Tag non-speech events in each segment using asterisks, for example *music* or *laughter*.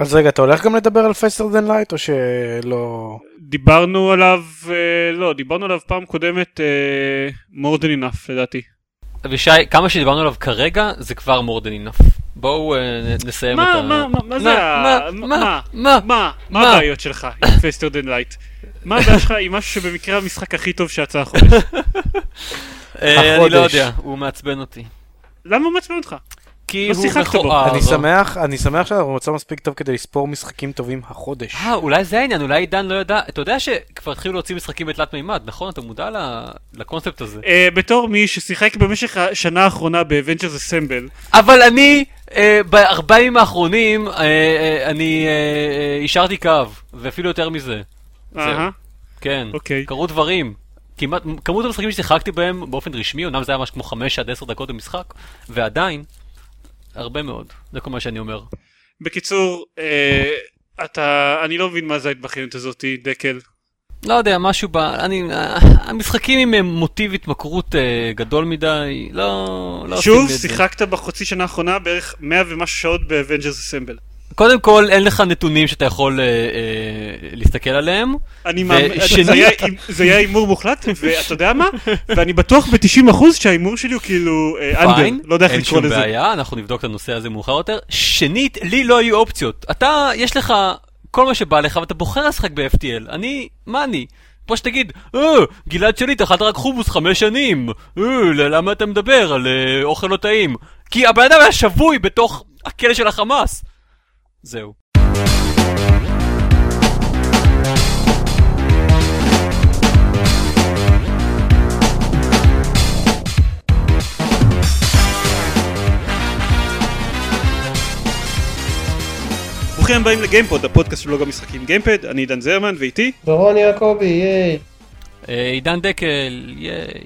אז רגע, אתה הולך גם לדבר על Faster Than Light או שלא... דיברנו עליו, אה, לא, דיברנו עליו פעם קודמת אה, more than enough לדעתי. אבישי, כמה שדיברנו עליו כרגע, זה כבר more than enough. בואו אה, נסיים מה, את ה... מה, מה, מה זה מה, ה... מה, מה, מה, מה? הבעיות שלך עם Faster Than Light? מה הבעיה שלך עם משהו שבמקרה המשחק הכי טוב שיצא החודש? אני. לא יודע, הוא מעצבן אותי. למה הוא מעצבן אותך? כי לא הוא בו. מכוער. אני שמח, אני שמח שאנחנו במצב מספיק טוב כדי לספור משחקים טובים החודש. אה, אולי זה העניין, אולי עידן לא ידע, אתה יודע שכבר התחילו להוציא משחקים בתלת מימד, נכון? אתה מודע ל- לקונספט הזה. אה, בתור מי ששיחק במשך השנה האחרונה ב Avengers Assemble, אבל אני, בארבעה ימים האחרונים, אה, אה, אני אישרתי קו, ואפילו יותר מזה. כן, אוקיי. קרו דברים. כמעט, כמות המשחקים ששיחקתי בהם באופן רשמי, אמנם זה היה משהו כמו 5 עד 10 דקות במשחק, ועדיין, הרבה מאוד. זה כל מה שאני אומר. בקיצור, אה, אתה, אני לא מבין מה זה ההתבכיינות הזאתי, דקל. לא יודע, משהו ב... אני... אה, המשחקים עם אה, מוטיב התמכרות אה, גדול מדי, לא... לא שוב. שיחקת בחצי שנה האחרונה בערך 100 ומשהו שעות ב Avengers Assemble. קודם כל, אין לך נתונים שאתה יכול אה, אה, להסתכל עליהם. אני מאמין, ושנית- זה היה- זה היה הימור מוחלט, ואתה יודע מה? ואני בטוח ב-90% שההימור שלי הוא כאילו אנדר, פיין, לא יודע איך אין לקרוא שום לזה. בעיה, אנחנו נבדוק את הנושא הזה מאוחר יותר. שנית, לי לא היו אופציות. אתה, יש לך כל מה שבא לך ואתה בוחר לשחק ב-FTL. אני, מה אני? פה שתגיד, אה, גלעד שליט אכלת רק חומוס חמש שנים. אה, למה אתה מדבר על אה, אוכל לא טעים? כי הבן אדם היה שבוי בתוך הכלא של החמאס. זהו. ברוכים הבאים לגיימפוד, הפודקאסט של בלוג המשחקים גיימפד, אני עידן זרמן ואיתי. דורון יעקבי, yay. אה, עידן דקל, yay.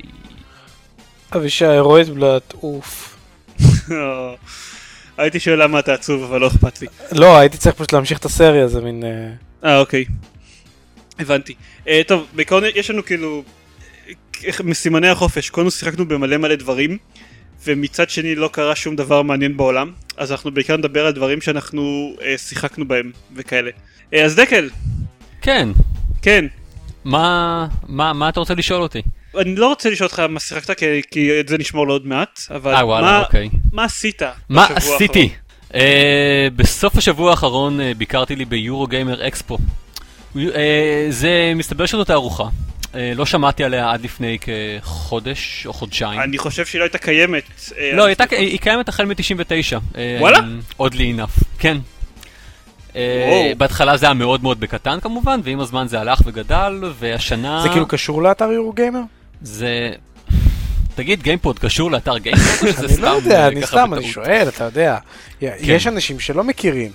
אבישי רויטבלט, אוף. *laughs* הייתי שואל למה אתה עצוב אבל לא אכפת לי. לא, הייתי צריך פשוט להמשיך את הסריה, זה מין... אה, אה אוקיי. הבנתי. אה, טוב, בעיקרון יש לנו כאילו אה, מסימני החופש, כולנו שיחקנו במלא מלא דברים ומצד שני לא קרה שום דבר מעניין בעולם אז אנחנו בעיקר נדבר על דברים שאנחנו אה, שיחקנו בהם וכאלה. אה, אז דקל, כן. כן, מה, מה, מה אתה רוצה לשאול אותי? אני לא רוצה לשאול אותך מה שיחקת כי, כי את זה נשמור לעוד מעט, אבל אה, וואלה, מה, אוקיי. מה עשית מה עשיתי? האחרון? אה, בסוף השבוע האחרון אה, ביקרתי לי ביורו גיימר אקספו. אה, זה מסתבר שזאת תערוכה. אה, לא שמעתי עליה עד לפני כחודש או חודשיים. אני חושב שהיא לא הייתה קיימת. אה, לא, היא הייתה- היא קיימת החל מ-99. וואלה? עוד לי enough, כן. וואו. בהתחלה זה היה מאוד מאוד בקטן כמובן, ועם הזמן זה הלך וגדל, והשנה... זה כאילו קשור לאתר Eurogamer? זה... תגיד, גיימפוד קשור לאתר גיימפוד? *laughs* אני לא יודע, אה, אני סתם, אני? שואל, אתה יודע. יש אנשים שלא מכירים.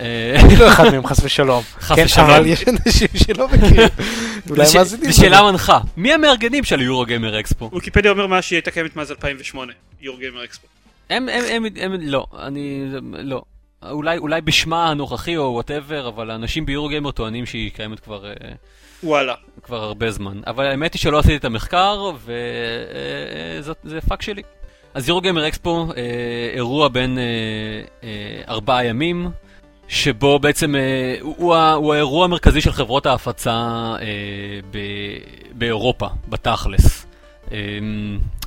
אה, אני לא *laughs* אחד מהם, חס ושלום. חס כן, ושלום. אבל יש אנשים שלא מכירים. *laughs* אולי מאזינים. זו שאלה מנחה. מי המארגנים של ה Eurogamer Expo? ויקיפדיה אומר מה שהיא הייתה קיימת מאז 2008, Eurogamer Expo. הם, הם, הם, הם, לא, אני, לא. אולי, אולי בשמה הנוכחי או whatever, אבל האנשים ב Eurogamer טוענים שהיא קיימת כבר, אה, וואלה. כבר הרבה זמן. אבל האמת היא שלא עשיתי את המחקר, וזה fuck שלי. אז Eurogamer Expo, אה, אירוע בין אה, אה, ארבעה ימים, שבו בעצם אה, הוא, הוא, האירוע המרכזי של חברות ההפצה אה, ב, באירופה, בתכלס. אה,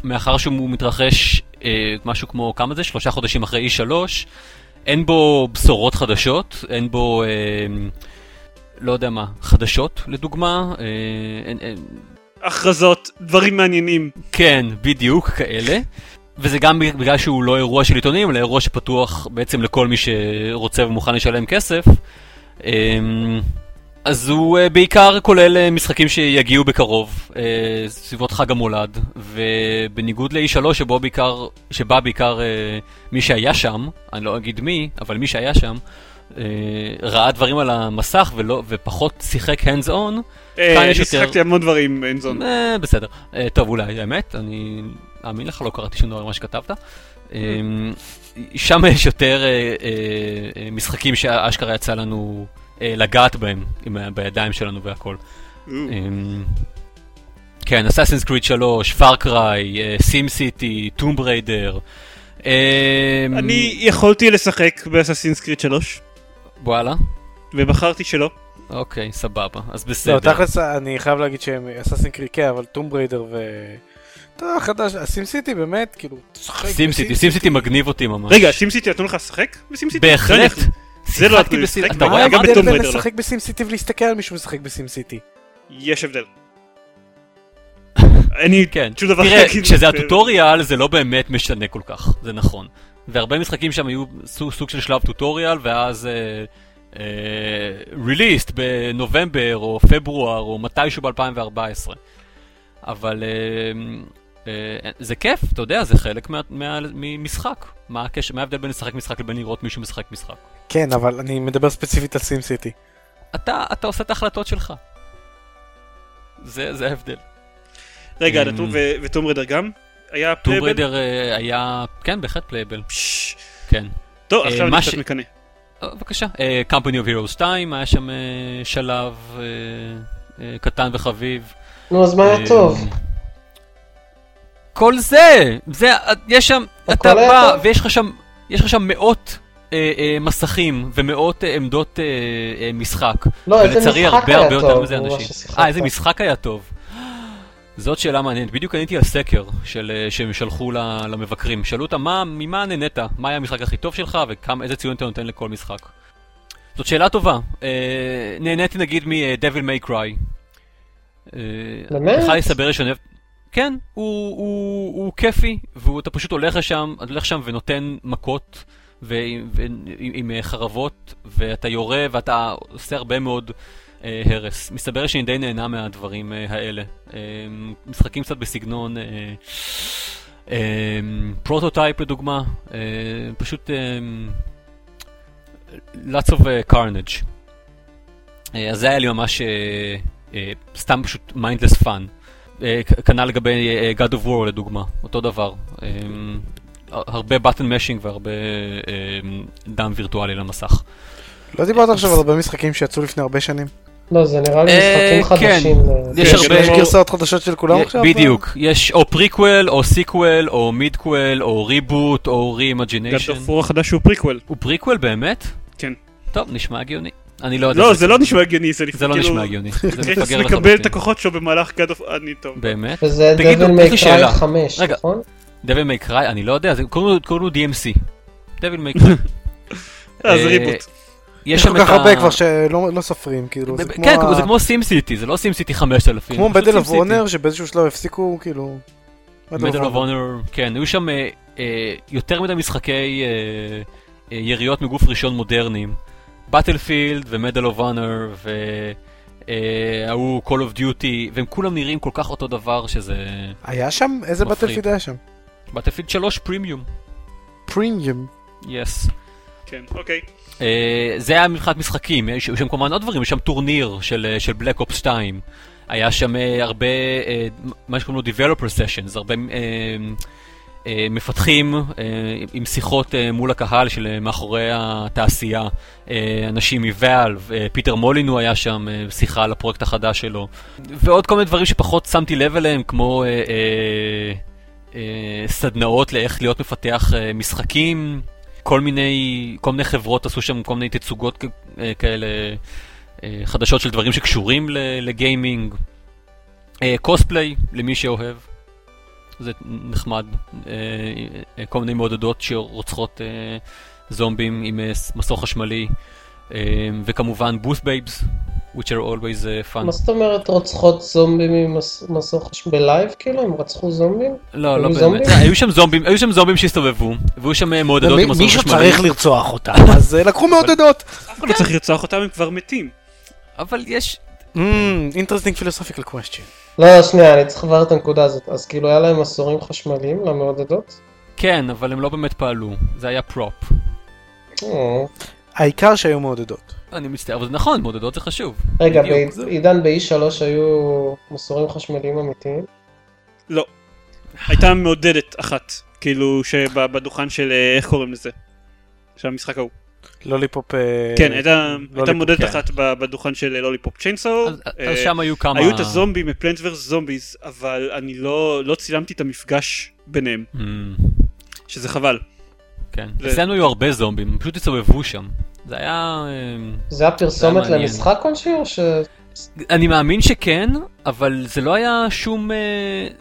מאחר שהוא מתרחש אה, משהו כמו, כמה זה? שלושה חודשים אחרי E3, אין בו בשורות חדשות, אין בו, אה, לא יודע מה, חדשות לדוגמה, אה, הכרזות, דברים מעניינים. כן, בדיוק, כאלה. וזה גם בגלל שהוא לא אירוע של עיתונים, אלא אירוע שפתוח בעצם לכל מי שרוצה ומוכן לשלם כסף. אמ, אז הוא אה, בעיקר כולל אה, משחקים שיגיעו בקרוב, סביבות חג המולד, ובניגוד ל-E3 שבו בעיקר, שבה בעיקר מי שהיה שם, אני לא אגיד מי, אבל מי שהיה שם, ראה דברים על המסך ולא, ופחות שיחק hands on, אה, אני שיחקתי המון דברים, hands on. אה, בסדר. אה, טוב, אולי, האמת, אני אאמין לך, לא קראתי שום דבר ממה שכתבת. אה, שם יש יותר אה, אה, אה, משחקים שאשכרה יצא לנו אה, לגעת בהם, בידיים שלנו והכל. אה, כן, Assassin's Creed 3, Far Cry, SimCity, Tomb Raider. אני יכולתי לשחק ב Assassin's Creed 3. וואלה. ובחרתי שלא. אוקיי, סבבה, אז לא, בסדר. תכלס אני חייב להגיד שהם Assassin כן, אבל Tomb Raider ו... אתה יודע, חדש, ה SimCity באמת, כאילו, תשחק SimCity, SimCity מגניב אותי ממש. רגע, SimCity נתנו לך לשחק ב SimCity? בהחלט. זה לא נתנו לשחק, אתה רואה, גם מה ב Tomb ההבדל בין Raider לא. לשחק ב SimCity ולהסתכל על מישהו משחק ב SimCity? יש הבדל. *laughs* לי כן, תראה. כשזה הטוטוריאל זה לא באמת משנה כל כך, זה נכון. והרבה משחקים שם היו סוג, סוג של שלב טוטוריאל, ואז ריליסט בנובמבר או פברואר או מתישהו ב-2014. אבל אה, אה, זה כיף, אתה יודע, זה חלק מה- מה- ממשחק. מה הקשר, מה ההבדל בין לשחק משחק לבין לראות מישהו משחק משחק? כן, אבל אני מדבר ספציפית על סים סיטי. אתה, אתה עושה את ההחלטות שלך. זה, זה ההבדל. רגע, אמ, נתנו ו- ו Tomb Raider גם? היה Tomb playable? Raider היה, כן, בהחלט playable. כן. טוב, אה, עכשיו אני קצת מקנא. אה, בבקשה. אה, Company of Heroes 2 היה שם אה, שלב אה, אה, קטן וחביב. נו, אז מה אה, היה טוב? כל זה! זה, אה, יש שם, אתה בא, טוב? ויש לך שם, יש לך שם מאות אה, אה, מסכים ומאות אה, עמדות אה, אה, משחק. לא, איזה ולצערי משחק הרבה היה הרבה יותר טוב? מזה אנשים. אה, איזה משחק היה טוב. זאת שאלה מעניינת. בדיוק עניתי על סקר של, אה, שהם שלחו למבקרים. שאלו אותם מה, ממה נהנית? מה היה המשחק הכי טוב שלך ואיזה ציון אתה נותן לכל משחק? זאת שאלה טובה. אה, נהניתי נגיד מ-Devil May Cry. אה, באמת? בכלל יסבר אוהב... כן, הוא, הוא, הוא כיפי, ואתה פשוט הולך לשם, הולך שם ונותן מכות ועם, ועם, עם אה, חרבות, ואתה יורה ואתה עושה הרבה מאוד הרס. מסתבר שאני די נהנה מהדברים אה, האלה. אה, משחקים קצת בסגנון אה, אה, Prototype לדוגמה, אה, פשוט אה, lots of uh, carnage. אה, אז זה היה לי ממש אה, אה, סתם פשוט mindless fun. אה, כנ"ל לגבי אה, God of War לדוגמה, אותו דבר. אה, הרבה button mashing והרבה אה, דם וירטואלי למסך. לא דיברת עכשיו על הרבה משחקים שיצאו לפני הרבה שנים? לא, זה נראה לי אה, משחקים כן. חדשים. יש כן, הרבה... יש גרסאות חדשות של כולם עכשיו? בדיוק, יש או פריקוול, או sequel, או midquel, או reboot, או reimagination. of War החדש הוא פריקוול. הוא פריקוול באמת? כן. טוב, נשמע הגיוני. אני לא יודע. לא, זה לא נשמע הגיוני, זה זה לא כאילו- נשמע הגיוני. זה קרייטוס *laughs* מפגר מקבל את. הכוחות שלו במהלך God of... אני טוב. באמת? וזה Devil May Cry שאלה. 5, רגע. נכון? Devil May Cry, אני לא יודע, זה- קוראים לו- DMC. Devil May Cry. אה, זה אה, reboot. יש שם כל כך הרבה כבר שלא לא סופרים, כאילו, זה כמו כן, ה- זה כמו SimCity, זה לא SimCity 5000. כמו Medal of. Honor שבאיזשהו שלב הפסיקו, כאילו... Medal of Honor, כן, היו שם אה, אה, יותר מדי משחקי אה, אה, יריות מגוף ראשון מודרניים. Battlefield ו Medal of Honor וההוא Call of Duty, והם כולם נראים כל כך אותו דבר שזה... היה שם? איזה. Battlefield היה שם? Battlefield 3 Premium, Premium. Yes. כן, אוקיי. אה, זה היה מבחינת משחקים, יש שם כמובן עוד דברים, יש שם טורניר של, אה, של Black Ops 2. היה שם אה, הרבה, מה שקוראים לו Developer Sessions, הרבה מפתחים עם שיחות מול הקהל של מאחורי התעשייה, אנשים מוואלב, פיטר מולינו היה שם, שיחה על הפרויקט החדש שלו, ועוד כל מיני דברים שפחות שמתי לב אליהם, כמו סדנאות לאיך להיות מפתח משחקים. כל מיני, כל מיני חברות עשו שם כל מיני תצוגות אה, כאלה אה, חדשות של דברים שקשורים לגיימינג. אה, קוספליי, למי שאוהב. זה נחמד. אה, אה, כל מיני מעודדות שרוצחות אה, זומבים עם אה, מסור חשמלי. אה, וכמובן booth babes, which are always אה, fun. מה זאת אומרת רוצחות זומבים עם מס- מסור חשמל בלייב כאילו? הם רצחו זומבים? לא, לא באמת. אה, היו שם זומבים, היו שם זומבים שהסתובבו, והיו שם אה, מעודדות עם מסור חשמלי. צריך לרצוח אותם, *laughs* אז אה, לקחו מעודדות. אף אחד לא צריך לרצוח אותם, הם כבר מתים. אבל יש, interesting philosophical question. לא, שנייה, אני צריך לברר את הנקודה הזאת. אז כאילו היה להם מסורים חשמליים למעודדות? כן, אבל הם לא באמת פעלו, זה היה prop. העיקר שהיו מעודדות. אני מצטער, אבל זה נכון, מעודדות זה חשוב. רגע, בעידן ב-E3 היו מסורים חשמליים אמיתיים? לא. הייתה מעודדת אחת, כאילו שבדוכן של, אה, איך קוראים לזה? של המשחק ההוא. Lollipop... אה, כן, הייתה מעודדת כן. אחת בדוכן של Lollipop Chainsaw. אז אז שם היו כמה... היו את הזומבים מ Plants vs. Zombies, אבל אני לא לא צילמתי את המפגש ביניהם, Mm, שזה חבל. כן. אצלנו היו הרבה זומבים, הם פשוט הסתובבו שם. זה היה... אה, זה היה פרסומת. למשחק כלשהו, או ש... אני מאמין שכן, אבל זה לא היה שום, אה,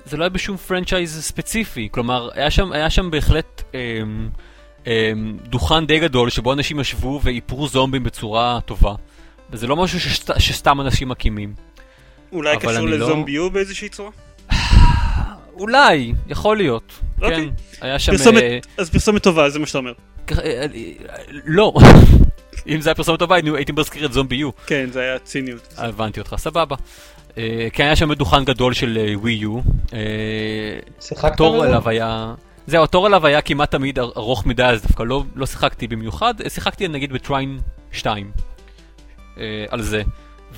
זה לא היה בשום franchise ספציפי. כלומר, היה שם, היה שם בהחלט אה, אה, דוכן די גדול שבו אנשים ישבו ואיפרו זומבים בצורה טובה. וזה לא משהו שסת, שסתם אנשים מקימים. אולי קשור אני לא- לזומביו באיזושהי צורה? אולי, יכול להיות. אוקיי. כן, היה שם... פרסומת, אה, אז פרסומת טובה, זה מה שאתה אומר. אה, אה, לא. אם זה היה פרסומת טובה, הייתי מזכיר את זומבי יו. כן, זה היה ציניות. הבנתי אותך, סבבה. אה, כן, היה שם דוכן גדול של אה, ווי יו. אה, שיחקת? אליו היה... זהו, התור אליו היה כמעט תמיד אר- ארוך מדי, אז דווקא לא, לא שיחקתי במיוחד, אה, שיחקתי נגיד בטריין 2 אה, על זה,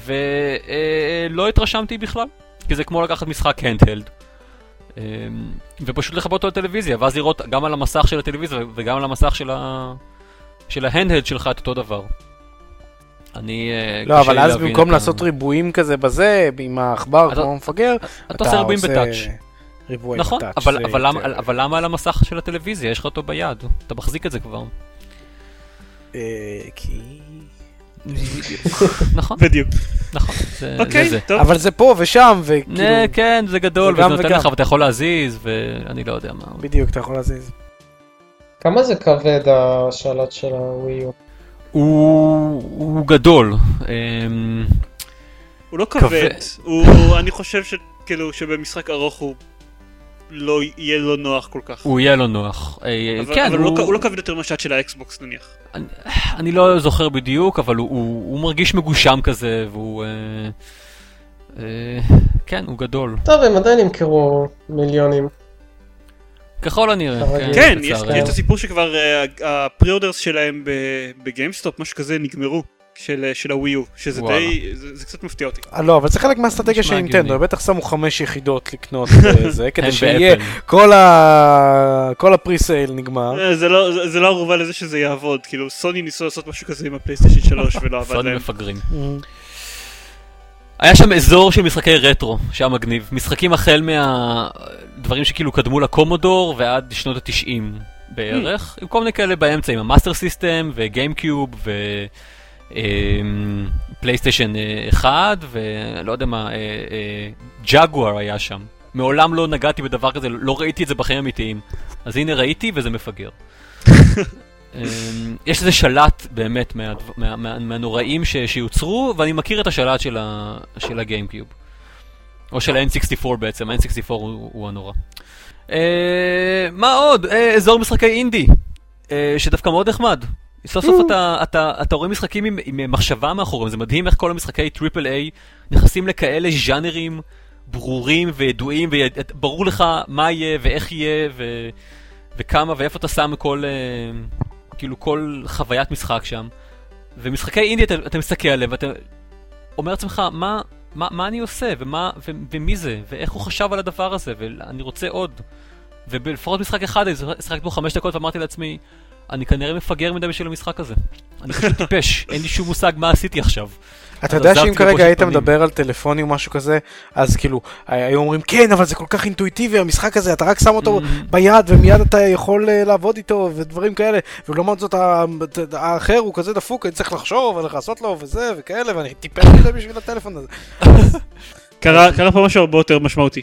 ולא התרשמתי בכלל, כי זה כמו לקחת משחק הנדהלד. אה, ופשוט לכבות אותו לטלוויזיה, ואז לראות גם על המסך של הטלוויזיה וגם על המסך של, ה... של ההנדהלד שלך את אותו דבר. אני... אה, לא, אבל אז במקום לעשות ריבועים כזה בזה, עם העכבר כמו המפגר, אתה עושה ריבועים בטאץ'. ריבועי נכון, בטאץ'. אבל, אבל, יותר- אבל למה על המסך של הטלוויזיה? יש לך אותו ביד, אתה מחזיק את זה כבר. אה, כי... נכון, בדיוק. נכון. אוקיי. טוב. אבל זה פה ושם, וכאילו... כן, זה גדול, זה וזה נותן. לך, ואתה יכול להזיז, ואני לא יודע מה. בדיוק, אתה יכול להזיז. כמה זה כבד השלט של הווי יו? הוא הוא גדול. אמ, הוא לא כבד. אני חושב שכאילו שבמשחק ארוך הוא לא יהיה לו נוח כל כך. הוא יהיה לו נוח. אה, אבל, כן, אבל הוא... הוא- לא, הוא לא כבד יותר מהשאט של האקסבוקס נניח. אני- אני לא זוכר בדיוק, אבל הוא- הוא הוא מרגיש מגושם כזה, והוא... אה, אה, כן, הוא גדול. טוב, הם עדיין ימכרו מיליונים. ככל הנראה. כרגיל. כן, יש. יש את הסיפור שכבר ה pre-orders שלהם ב GameStop, משהו כזה, נגמרו. של, של הווי יו, שזה וואלה. די, זה, זה קצת מפתיע אותי. אה, לא, אבל זה חלק מהאסטרטגיה של נינטנדו, בטח שמו חמש יחידות לקנות *laughs* אה, זה, כדי שיהיה. כל ה... כל ה pre-sale נגמר. אה, זה לא, זה, לא ערובה לזה שזה יעבוד, כאילו סוני ניסו לעשות משהו כזה עם ה PlayStation 3 *laughs* ולא עבד סוני להם. מפגרים. Mm. היה שם אזור של משחקי רטרו, שהיה מגניב. משחקים החל מהדברים שככאילו קדמו לקומודור ועד שנות התשעים בערך, עם כל מיני כאלה באמצע, עם ה Master System ו GameCube ו PlayStation 1 ולא יודע מה, ג'גואר היה שם. מעולם לא נגעתי בדבר כזה, לא ראיתי את זה בחיים אמיתיים. אז הנה ראיתי וזה מפגר. *laughs* אמ, יש איזה שלט באמת מה, מה, מה, מהנוראים ש, שיוצרו, ואני מכיר את השלט של, ה, של ה GameCube. או של ה-N64 בעצם, ה-N64 הוא, הוא הנורא. אה, מה עוד? אה, אזור משחקי אינדי, אה, שדווקא מאוד נחמד. סוף סוף אתה, אתה, אתה רואה משחקים עם, עם מחשבה מאחוריהם, זה מדהים איך כל המשחקי triple A נכנסים לכאלה ז'אנרים ברורים וידועים, וברור לך מה יהיה ואיך יהיה ו, וכמה ואיפה אתה שם כל, אה, כאילו כל חוויית משחק שם. ומשחקי אינדי אתה, אתה מסתכל עליהם ואתה אומר לעצמך, מה, מה, מה אני עושה ומה, ו, ומי זה ואיך הוא חשב על הדבר הזה ואני רוצה עוד. ובלפחות משחק אחד, אני שיחקתי בו חמש דקות ואמרתי לעצמי, אני כנראה מפגר מדי בשביל המשחק הזה. אני פשוט טיפש, *laughs* אין לי שום מושג מה עשיתי עכשיו. אתה יודע שאם כרגע היית. מדבר על טלפונים או משהו כזה, אז כאילו, היו אומרים, כן, אבל זה כל כך אינטואיטיבי, המשחק הזה, אתה רק שם אותו. ביד ומיד אתה יכול אה, לעבוד איתו ודברים כאלה, ולעומת זאת האחר הוא כזה דפוק, אני צריך לחשוב ולעשות לו וזה וכאלה, ואני טיפש מזה בשביל הטלפון הזה. *laughs* קרה פה משהו הרבה יותר משמעותי.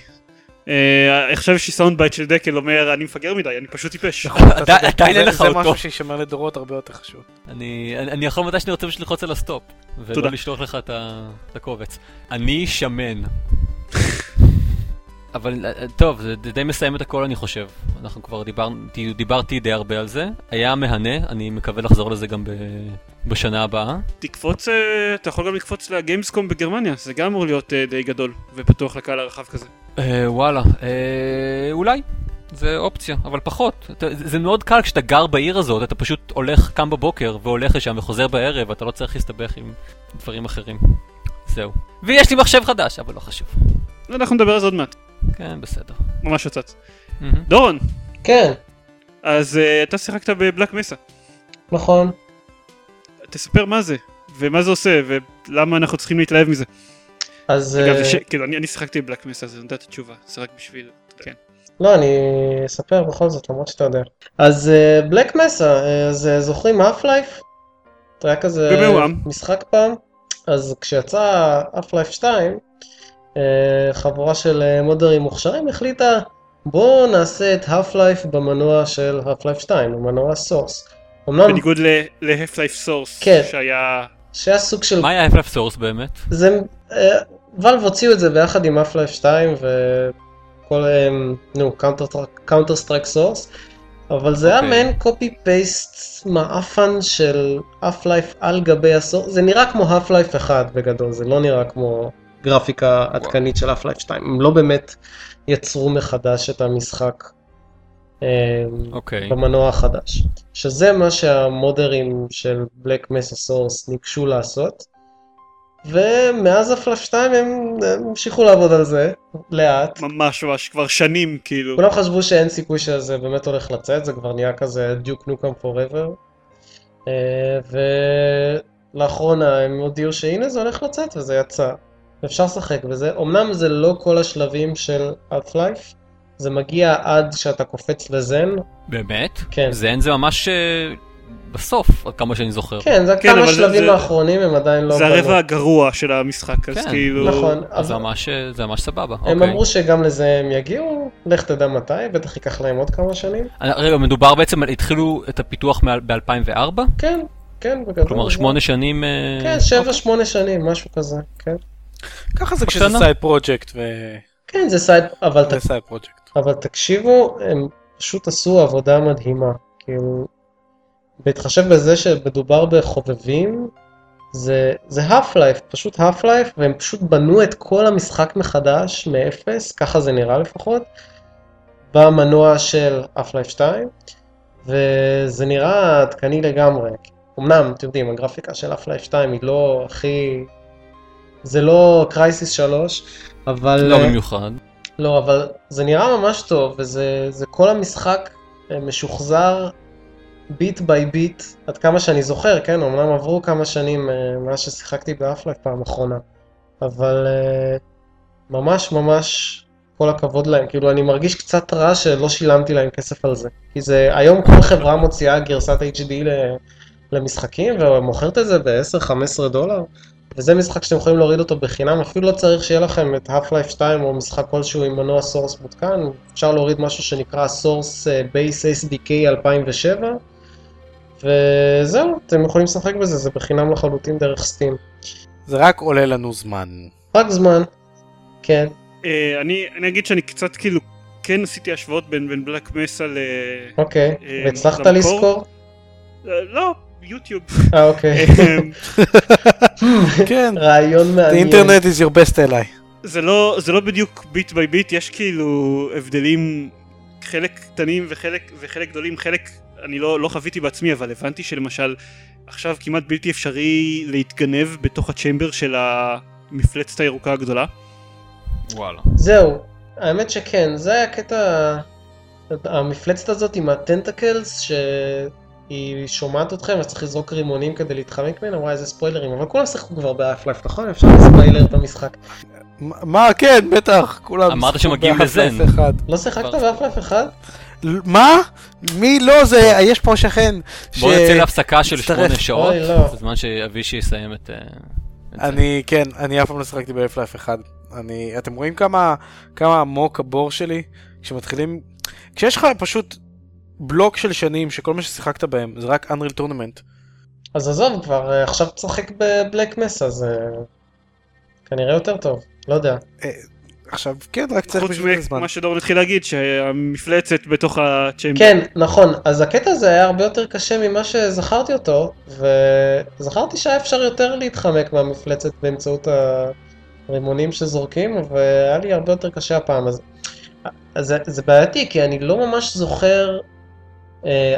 אה, עכשיו יש לי sound bite של דקל אומר אני מפגר מדי, אני פשוט טיפש. נכון, אתה עדיין- זה- אין לך זה אותו. משהו שישמר לדורות הרבה יותר חשוב. אני, אני, אני יכול מתי שאני רוצה פשוט ללחוץ על ה stop, ולא. לשלוח לך את הקובץ. אני שמן. *laughs* אבל אה, טוב, זה די- מסיים את הכל אני חושב. אנחנו כבר דיברתי, דיברתי די הרבה על זה. היה מהנה, אני מקווה לחזור לזה גם ב, בשנה הבאה. תקפוץ, אה, אתה יכול גם לקפוץ לגיימסקום בגרמניה, זה גם אמור להיות אה, די גדול ופתוח לקהל הרחב כזה. אה, וואלה, אה, אולי. זה אופציה, אבל פחות. אתה, זה מאוד קל כשאתה גר בעיר הזאת, אתה פשוט הולך, קם בבוקר והולך לשם וחוזר בערב, אתה לא צריך להסתבך עם דברים אחרים. זהו. ויש לי מחשב חדש, אבל לא חשוב. אנחנו נדבר על זה עוד מעט, כן, בסדר. ממש הצץ. דורון, כן, אז אה, אתה שיחקת בבלק מסה, נכון. תספר מה זה, ומה זה עושה, ולמה אנחנו צריכים להתלהב מזה. אז... אגב, אה, ש... כאילו, אני, אני שיחקתי בבלק מסה, אז אני יודע את התשובה, זה רק בשביל... כן. לא, אני אספר בכל זאת, למרות שאתה יודע. אז בלק מסה, אז אה, זוכרים האף לייף? היה כזה במעומעם. משחק פעם, אז כשיצא Half-Life 2, אה, חבורה של אה, מודרים מוכשרים החליטה בואו נעשה את Half-Life במנוע של Half-Life 2, במנוע Source. אמנם בניגוד ל-Half-Life Source, כן. שהיה... שהיה סוג של מה היה Half-Life Source באמת? זה, Valve הוציאו את זה ביחד עם Half-Life 2 וכל, נו, Counter-Strike Source, אבל זה היה אוקיי. מעין copy paste מעפן של Half-Life על גבי ה Source, זה נראה כמו Half-Life 1 בגדול, זה לא נראה כמו גרפיקה עדכנית של Half-Life 2, הם לא באמת יצרו מחדש את המשחק. אמ, אוקיי. במנוע החדש. שזה מה שהמודרים של Black Mesa Source ניגשו לעשות. ומאז הפלאש 2 הם הם המשיכו לעבוד על זה, לאט. ממש ממש כבר שנים כאילו. כולם חשבו שאין סיכוי שזה באמת הולך לצאת, זה כבר נהיה כזה דיוק נוקם פוראבר. ולאחרונה הם הודיעו שהנה זה הולך לצאת וזה יצא. אפשר לשחק בזה. אמנם זה לא כל השלבים של Half-Life, זה מגיע עד שאתה קופץ לזן. באמת? כן. זן זה ממש אה, בסוף, עד כמה שאני זוכר. כן, זה כן, כמה אבל שלבים זה- האחרונים הם עדיין לא זה. הרבע הגרוע של המשחק, אז כן, כאילו... נכון, אז זה אבל ממש, אה, זה ממש סבבה. הם אוקיי. אמרו שגם לזה הם יגיעו, לך תדע מתי, בטח ייקח להם עוד כמה שנים. אה, רגע, מדובר בעצם התחילו את הפיתוח ב-2004? כן, כן, בגדול. כלומר שמונה שנים... כן, שבע, שמונה שנים, משהו כזה, כן. ככה זה כשזה. סייד פרויקט ו... כן, זה side, אבל ת- זה side project. אבל תקשיבו, הם פשוט עשו עבודה מדהימה. כאילו, בהתחשב בזה שמדובר בחובבים, זה, זה Half-Life, פשוט Half-Life, והם פשוט בנו את כל המשחק מחדש, מאפס, ככה זה נראה לפחות, במנוע של Half-Life 2, וזה נראה עדכני לגמרי. אמנם, אתם יודעים, הגרפיקה של Half-Life 2 היא לא הכי... זה לא Crysis 3, אבל... לא במיוחד. לא, אבל זה נראה ממש טוב, וזה זה כל המשחק אה, משוחזר bit by bit, עד כמה שאני זוכר, כן, אמנם עברו כמה שנים אה, מאז ששיחקתי ב Half-Life פעם אחרונה, אבל אה, ממש ממש כל הכבוד להם, כאילו אני מרגיש קצת רע שלא שילמתי להם כסף על זה, כי זה, היום כל חברה מוציאה גרסת HD ל- למשחקים ומוכרת את זה ב-10-15 דולר. וזה משחק שאתם יכולים להוריד אותו בחינם, אפילו לא צריך שיהיה לכם את Half-Life 2 או משחק כלשהו עם מנוע Source מותקן, אפשר להוריד משהו שנקרא Source אה, Base SDK 2007, וזהו, אתם יכולים לשחק בזה, זה בחינם לחלוטין דרך Steam. זה רק עולה לנו זמן. רק זמן, כן. אה, אני אני אגיד שאני קצת כאילו כן עשיתי השוואות בין בין בלק מסה ל... אוקיי, אה, והצלחת למקור? לזכור? אה, לא, יוטיוב. אה, אוקיי. אה, כן. רעיון The מעניין. internet is your best ally. זה לא זה לא בדיוק ביט ביי ביט יש כאילו הבדלים חלק קטנים וחלק וחלק גדולים חלק אני לא לא חוויתי בעצמי אבל הבנתי שלמשל עכשיו כמעט בלתי אפשרי להתגנב בתוך ה chamber של המפלצת הירוקה הגדולה. וואלה. זהו, האמת שכן, זה היה קטע, המפלצת הזאת עם ה tentacles, שהיא שומעת אתכם אז צריך לזרוק רימונים כדי להתחמק ממנה, וואי איזה ספוילרים, אבל כולם שיחקו כבר ב Half-Life, נכון? אפשר לספיילר את המשחק. מה, כן, בטח, כולם... אמרת שמגיעים ל Xen. לא שיחקת כבר- ב Half-Life אחד? מה? מי לא? זה, יש פה שכן. בוא נצא להפסקה של. שמונה שעות, אוי, לא. בזמן שאבישי יסיים את... אה. אני, כן, אני אף פעם לא שיחקתי באף לייף אחד. אני, אתם רואים כמה עמוק הבור שלי? כשמתחילים, כשיש לך פשוט בלוק של שנים שכל מה ששיחקת בהם זה רק Unreal Tournament. אז עזוב כבר, אה, עכשיו תשחק בבלק מסה, זה כנראה יותר טוב, לא יודע. עכשיו, כן, רק צריך חוץ בשביל זה זמן. ממה שדורון התחיל להגיד שהמפלצת בתוך הצ'מבר. כן, נכון, אז הקטע הזה היה הרבה יותר קשה ממה שזכרתי אותו, וזכרתי שהיה אפשר יותר להתחמק מהמפלצת באמצעות הרימונים שזורקים, והיה לי הרבה יותר קשה הפעם. אז, אז זה, זה בעייתי, כי אני לא ממש זוכר אה,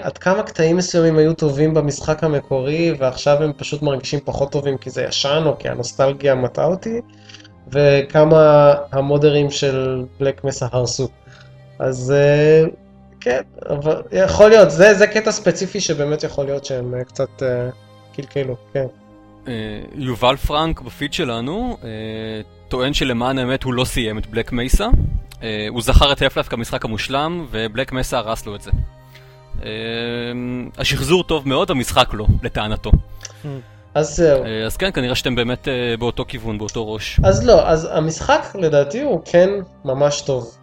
עד כמה קטעים מסוימים היו טובים במשחק המקורי, ועכשיו הם פשוט מרגישים פחות טובים כי זה ישן, או כי הנוסטלגיה מטעה אותי, וכמה המודרים של בלק מסה הרסו. אז אה, כן, אבל יכול להיות, זה, זה קטע ספציפי שבאמת יכול להיות שהם אה, קצת אה, קלקלו, כן. אה, יובל פרנק בפיד שלנו אה, טוען שלמען האמת הוא לא סיים את בלק מייסה. אה, הוא זכר את הפלאף כמשחק המושלם, ובלק מסה הרס לו את זה. אה, השחזור טוב מאוד, המשחק לא, לטענתו. אז זהו. אה, אז כן, כנראה שאתם באמת אה, באותו כיוון, באותו ראש. אז לא, אז המשחק לדעתי הוא כן ממש טוב.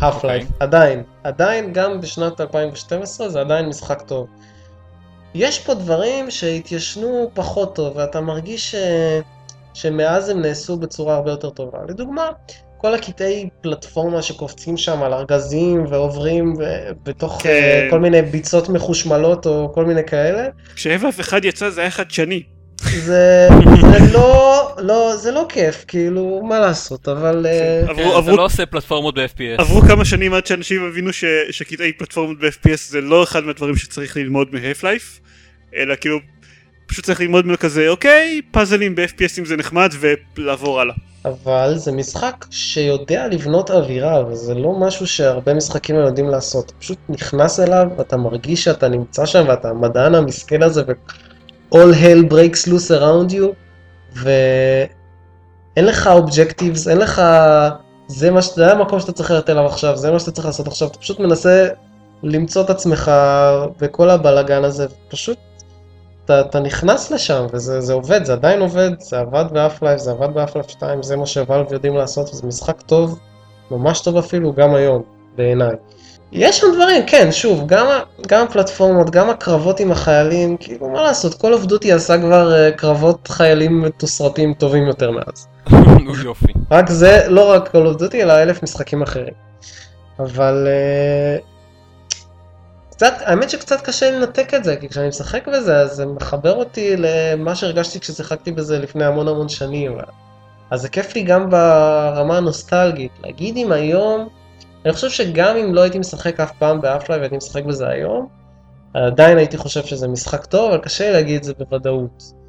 האף אוקיי. לייף, עדיין, עדיין גם בשנת 2012 זה עדיין משחק טוב. יש פה דברים שהתיישנו פחות טוב ואתה מרגיש ש... שמאז הם נעשו בצורה הרבה יותר טובה. לדוגמה, כל הקטעי פלטפורמה שקופצים שם על ארגזים ועוברים בתוך כן. אה, כל מיני ביצות מחושמלות או כל מיני כאלה, כשהבלף אחד יצא זה היה חדשני. זה, זה *laughs* לא, לא, זה לא כיף, כאילו, מה לעשות, אבל... אה, עברו- כן, אתה עברו- לא עושה פלטפורמות ב-FPS. עברו כמה שנים עד שאנשים הבינו ש- שקטעי פלטפורמות ב-FPS זה לא אחד מהדברים שצריך ללמוד מ-Half Life, אלא כאילו פשוט צריך ללמוד ממנו כזה אוקיי פאזלים ב-FPSים זה נחמד ולעבור הלאה. אבל זה משחק שיודע לבנות אווירה, וזה לא משהו שהרבה משחקים היום יודעים לעשות. אתה פשוט נכנס אליו, ואתה מרגיש שאתה נמצא שם, ואתה המדען המסכן הזה, ו-all hell breaks loose around you, ואין לך אובג'קטיבס, אין לך... זה מה. זה המקום שאתה צריך ללכת אליו עכשיו, זה מה שאתה צריך לעשות עכשיו, אתה פשוט מנסה למצוא את עצמך בכל הבלגן הזה, פשוט אתה, אתה נכנס לשם וזה זה עובד, זה עדיין עובד, זה עבד באף לייף, זה עבד באף לייף 2, זה מה שוואלב יודעים לעשות, וזה משחק טוב, ממש טוב אפילו, גם היום, בעיניי. יש שם דברים, כן, שוב, גם, גם הפלטפורמות, גם הקרבות עם החיילים, כאילו, מה לעשות, כל עובדותי עשה כבר uh, קרבות חיילים מתוסרטים טובים יותר מאז. *laughs* יופי. רק זה, לא רק of Duty, אלא אלף משחקים אחרים. אבל... אה, קצת, האמת שקצת קשה לנתק את זה, כי כשאני משחק בזה, אז זה מחבר אותי למה שהרגשתי כששיחקתי בזה לפני המון המון שנים. אז זה כיף לי גם ברמה הנוסטלגית. להגיד אם היום, אני חושב שגם אם לא הייתי משחק אף פעם באפליי והייתי משחק בזה היום, עדיין הייתי חושב שזה משחק טוב, אבל קשה לי להגיד את זה בוודאות.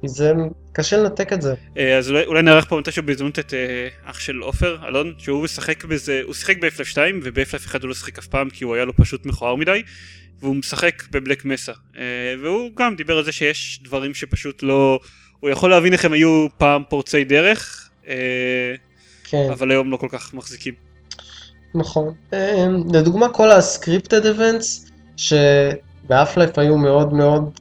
כי זה, קשה לנתק את זה. אה, אז אולי, אולי נערך פה מתישהו בהזדמנות את אה, אח של עופר, אלון, שהוא משחק בזה, הוא שיחק ב-F-Life 2 וב-F-Life 1 הוא לא שיחק אף פעם כי הוא היה לו פשוט מכוער מדי, והוא משחק בבלק מסה, אה, והוא גם דיבר על זה שיש דברים שפשוט לא, הוא יכול להבין איך הם היו פעם פורצי דרך, אה, כן. אבל היום לא כל כך מחזיקים. נכון. אמ, לדוגמה כל הסקריפטד אבנטס שבאף לייף היו מאוד מאוד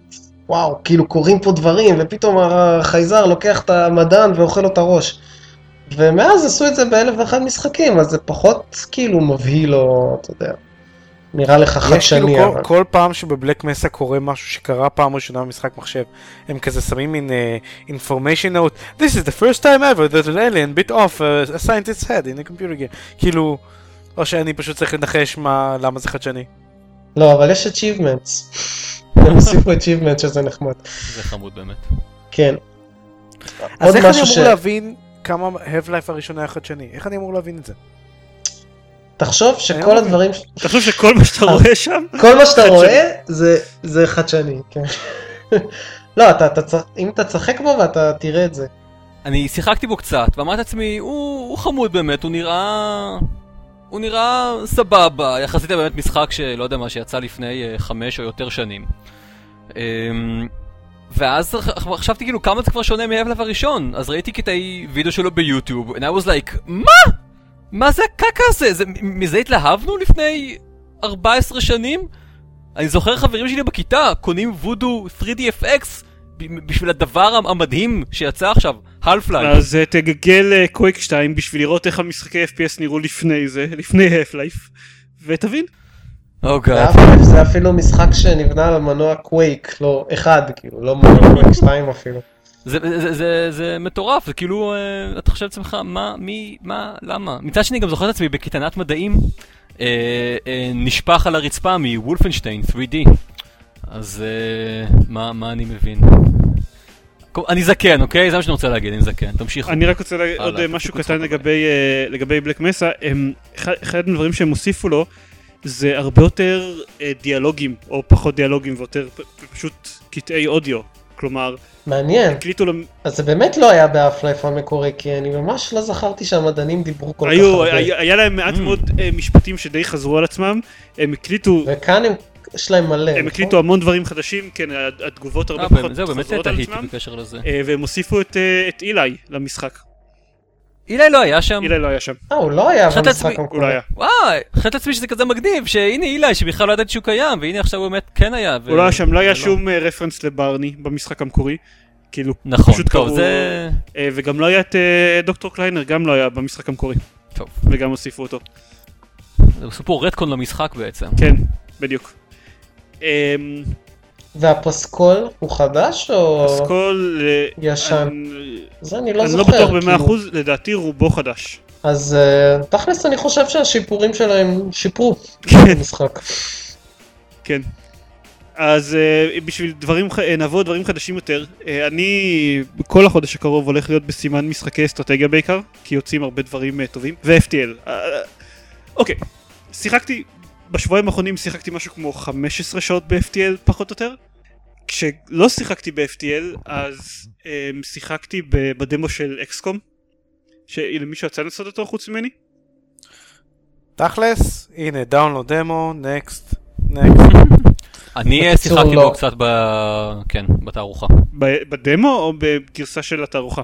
וואו כאילו קורים פה דברים ופתאום החייזר לוקח את המדען ואוכל לו את הראש. ומאז עשו את זה באלף ואחד משחקים אז זה פחות כאילו מבהיל או אתה יודע. נראה לך יש כאילו חדשני כל, אבל. כל פעם שבבלק מסה קורה משהו שקרה פעם ראשונה במשחק מחשב, הם כזה שמים מין uh, information note, this is the first time ever that an alien bit off uh, a scientist's head in a computer game. כאילו, או שאני פשוט צריך לנחש מה, למה זה חדשני. לא אבל יש achievements. *laughs* הם הוסיפו achievements שזה נחמד. זה חמוד באמת. כן. אז איך אני אמור ש- להבין כמה Have-Life הראשון היה חדשני? איך אני אמור להבין את זה? תחשוב שכל לא. הדברים תחשוב שכל מה שאתה רואה שם, כל מה שאתה. רואה זה, זה חדשני, כן. *laughs* לא, אתה, אתה, אם אתה תשחק בו ואתה תראה את זה. אני שיחקתי בו קצת, ואמרתי לעצמי, הוא, הוא חמוד באמת, הוא נראה... הוא נראה סבבה, יחסית באמת משחק שלא יודע מה, שיצא לפני אה, חמש או יותר שנים. אמ, ואז חשבתי כאילו כמה זה כבר שונה מהאבלב הראשון, אז ראיתי קטעי וידאו שלו ביוטיוב, and I was like, מה? מה זה הקקה הזה? זה, מזה התלהבנו לפני 14 שנים? אני זוכר חברים שלי בכיתה קונים וודו 3DFX ב- בשביל הדבר המדהים שיצא עכשיו, half life. אז תגגל קוויק 2 בשביל לראות איך המשחקי FPS נראו לפני זה, *laughs* לפני Half-Life, ותבין. Oh God. Half-Life זה אפילו משחק שנבנה על מנוע קווייק, לא אחד, כאילו, לא מנוע קווייק 2 אפילו. זה, זה, זה, זה מטורף, זה כאילו, אה, אתה חושב לעצמך, מה, מי, מה, למה? מצד שני, גם זוכר את עצמי בקייטנת מדעים, אה, אה, נשפך על הרצפה מוולפנשטיין 3D. אז אה, מה, מה אני מבין? אני זקן, אוקיי? זה מה שאני רוצה להגיד, אני זקן. תמשיכו. אני רק רוצה להגיד עוד אה, משהו קטן לגבי, אה, לגבי בלק מסה, הם- אחד אחד הדברים שהם הוסיפו לו זה הרבה יותר אה, דיאלוגים, או פחות דיאלוגים ויותר פ- פשוט קטעי אודיו. כלומר, מעניין. הקליטו להם, אז זה באמת לא היה באף-לייף המקורי, כי אני ממש לא זכרתי שהמדענים דיברו כל כך היו, הרבה. היה היה להם מעט Mm. מאוד אה, משפטים שדי חזרו על עצמם, הם הקליטו, וכאן הם, יש להם מלא. הם נכון? הקליטו המון דברים חדשים, כן, התגובות הרבה אה, פחות באמת, זהו, באמת חוזרות על תהיתי עצמם, בקשר לזה. אה, והם הוסיפו את, אה, את אילי למשחק. אילי לא היה שם. אילי לא היה שם. אה, הוא לא היה במשחק עצמי. הוא לא המקורי. היה. וואי, חשבתי לעצמי שזה כזה מגניב, שהנה אילי שבכלל לא ידעתי שהוא קיים, והנה עכשיו הוא באמת כן היה. הוא לא היה שם, לא היה ולא. שום רפרנס לברני במשחק המקורי. כאילו, נכון, פשוט טוב, קראו- זה... וגם לא היה את דוקטור קליינר, גם לא היה במשחק המקורי. טוב. וגם הוסיפו אותו. זה פה רטקון למשחק בעצם. כן, בדיוק. אמ, והפסקול הוא חדש או אסכול... אה, ישן? אני- זה אני לא אני זוכר. לא בטוח במאה כאילו. אחוז, לדעתי רובו חדש. אז אה, תכלס אני חושב שהשיפורים שלהם שיפרו כן, *laughs* במשחק. כן. אז uh, בשביל דברים, נעבור דברים חדשים יותר, uh, אני כל החודש הקרוב הולך להיות בסימן משחקי אסטרטגיה בעיקר, כי יוצאים הרבה דברים uh, טובים, ו-FTL. Uh, אוקיי, שיחקתי, בשבועיים האחרונים שיחקתי משהו כמו 15 שעות ב-FTL פחות או יותר. כשלא שיחקתי ב-FTL, אז um, שיחקתי בדמו של אקסקום, שלמישהו יצא לעשות אותו חוץ ממני? תכלס, הנה, דאונלוד דמו, נקסט, נקסט. אני אה, שיחקתי לא. בו קצת ב... כן, בתערוכה. ב- בדמו או בגרסה של התערוכה?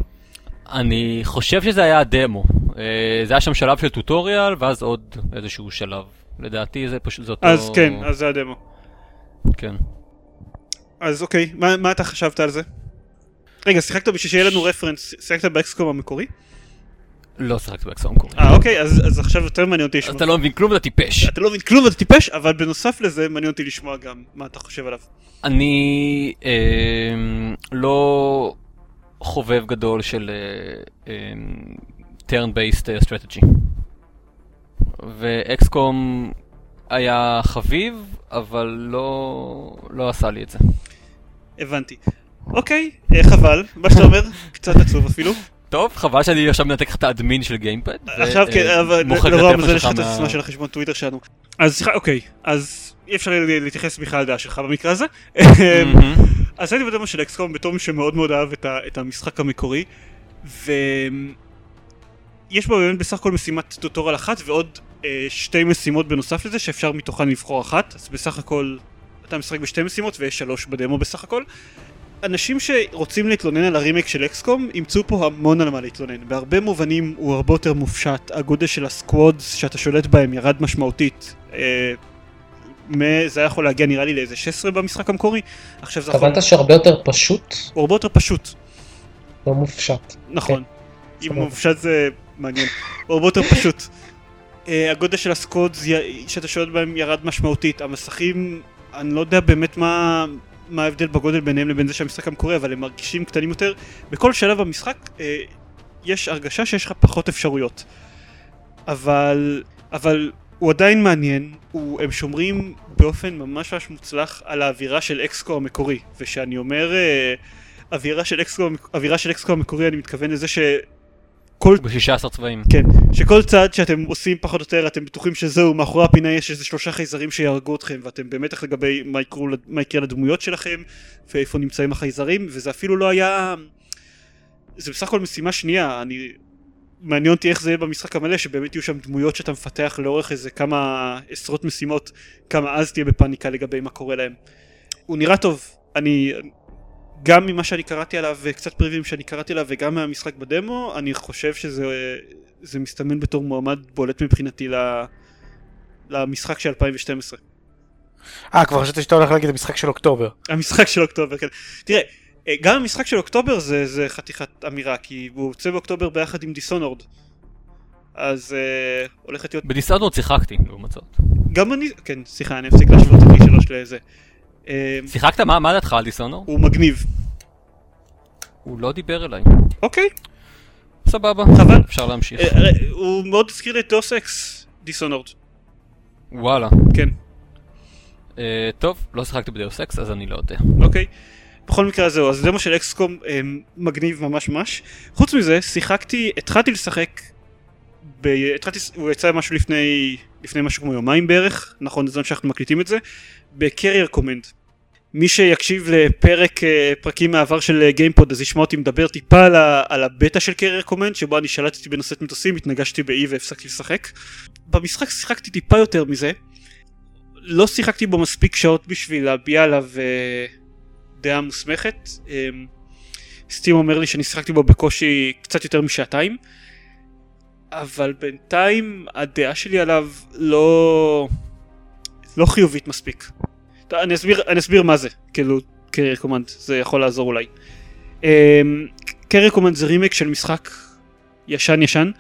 אני חושב שזה היה הדמו. אה, זה היה שם שלב של טוטוריאל, ואז עוד איזשהו שלב. לדעתי זה פשוט, זה אותו... אז כן, אז זה הדמו. כן. אז אוקיי, מה, מה אתה חשבת על זה? רגע, שיחקת בשביל שיהיה לנו רפרנס, שיחקת באקסקום המקורי? לא שיחקתי באקסום המקורי. אה אוקיי, אז, אז עכשיו יותר מעניין אותי לשמוע. אתה לא מבין כלום, אתה טיפש. אתה לא מבין כלום ואתה טיפש, אבל בנוסף לזה מעניין אותי לשמוע גם מה אתה חושב עליו. אני אה, לא חובב גדול של אה, turn based strategy. ואקסקום היה חביב, אבל לא, לא עשה לי את זה. הבנתי. אוקיי, אה, חבל, מה שאתה אומר, *laughs* קצת עצוב אפילו. טוב, חבל שאני עכשיו מנתק לך את האדמין של גיימפד. עכשיו כן, אבל לרוע הטלפון המזל יש שלך לך את מה- הסיסמה של החשבון טוויטר שלנו. אז שיחה- אוקיי, אז אי אפשר להתייחס בכלל לדעה שלך במקרה הזה. אז הייתי בדמו של אקסקום בתור מי שמאוד מאוד אהב את, המשחק המקורי ויש בו באמת בסך הכל משימת טוטורל אחת ועוד אה, שתי משימות בנוסף לזה שאפשר מתוכן לבחור אחת. אז בסך הכל אתה משחק בשתי משימות ויש שלוש בדמו בסך הכל. אנשים שרוצים להתלונן על הרימייק של אקסקום ימצאו פה המון על מה להתלונן. בהרבה מובנים הוא הרבה יותר מופשט. הגודל של הסקוודס שאתה שולט בהם ירד משמעותית. אה, זה היה יכול להגיע נראה לי לאיזה 16 במשחק המקורי. עכשיו זה יכול... התכוונת שהרבה יותר פשוט, הוא הרבה יותר פשוט, לא מופשט. נכון. אם סבבה. מופשט זה מעניין. הרבה יותר פשוט. Uh, הגודל של הסקודס שאתה שולט בהם ירד משמעותית. המסכים, אני לא יודע באמת מה, מה ההבדל בגודל ביניהם לבין זה שהמשחק המקורי, אבל הם מרגישים קטנים יותר. בכל שלב במשחק uh, יש הרגשה שיש לך פחות אפשרויות. אבל, אבל הוא עדיין מעניין, הוא, הם שומרים באופן ממש ממש מוצלח על האווירה של אקסקו המקורי. ושאני אומר... Uh, אווירה של אקסקו, אווירה של אקסקו המקורי אני מתכוון לזה שכל ב-16 צבעים. כן, שכל צעד שאתם עושים פחות או יותר אתם בטוחים שזהו, מאחורי הפינה יש איזה שלושה חייזרים שיהרגו אתכם ואתם במתח לגבי מה, יקרו, מה יקרה לדמויות שלכם ואיפה נמצאים החייזרים וזה אפילו לא היה... זה בסך הכל משימה שנייה, אני... מעניין אותי איך זה יהיה במשחק המלא שבאמת יהיו שם דמויות שאתה מפתח לאורך איזה כמה עשרות משימות כמה אז תהיה בפאניקה לגבי מה קורה להם. הוא נראה טוב, אני... גם ממה שאני קראתי עליו וקצת פריווים שאני קראתי עליו וגם מהמשחק בדמו אני חושב שזה זה מסתמן בתור מועמד בולט מבחינתי ל, למשחק של 2012 אה, כבר חשבתי שאתה הולך להגיד המשחק של אוקטובר. המשחק של אוקטובר כן תראה אה, גם המשחק של אוקטובר זה, זה חתיכת אמירה כי הוא יוצא באוקטובר ביחד עם Dishonored אז אה, הולכת להיות ב Dishonored שיחקתי, לעומת זאת. גם אני כן סליחה אני אפסיק להשוות את D3 לזה אה, שיחקת? מה מה דעתך על Dishonored? הוא מגניב הוא לא דיבר אליי. אוקיי סבבה. חבל. אפשר להמשיך. אה, אה, הוא מאוד הזכיר לי את Deus Ex Dishonored וואלה. כן אה, טוב, לא שיחקתי ב Deus Ex, אז אני לא יודע. אוקיי. בכל מקרה זהו, אז דמו של XCOM מגניב ממש ממש. חוץ מזה, שיחקתי, התחלתי לשחק, ב... התחלתי, הוא יצא משהו לפני, לפני משהו כמו יומיים בערך, נכון, בזמן שאנחנו מקליטים את זה, ב Carrier Command. מי שיקשיב לפרק, אה, פרקים מהעבר של גיימפוד אז ישמע אותי מדבר טיפה על, על הבטא של Carrier Command שבו אני שלטתי בנושאת מטוסים, התנגשתי באי והפסקתי לשחק. במשחק שיחקתי טיפה יותר מזה. לא שיחקתי בו מספיק שעות בשביל להביע עליו אה, דעה מוסמכת. אמ, Steam אומר לי שאני שיחקתי בו בקושי קצת יותר משעתיים. אבל בינתיים הדעה שלי עליו לא... לא חיובית מספיק. אני אסביר, אני אסביר מה זה, כאילו, Carrier Command, זה יכול לעזור אולי. Carrier Command זה רימק של משחק ישן ישן,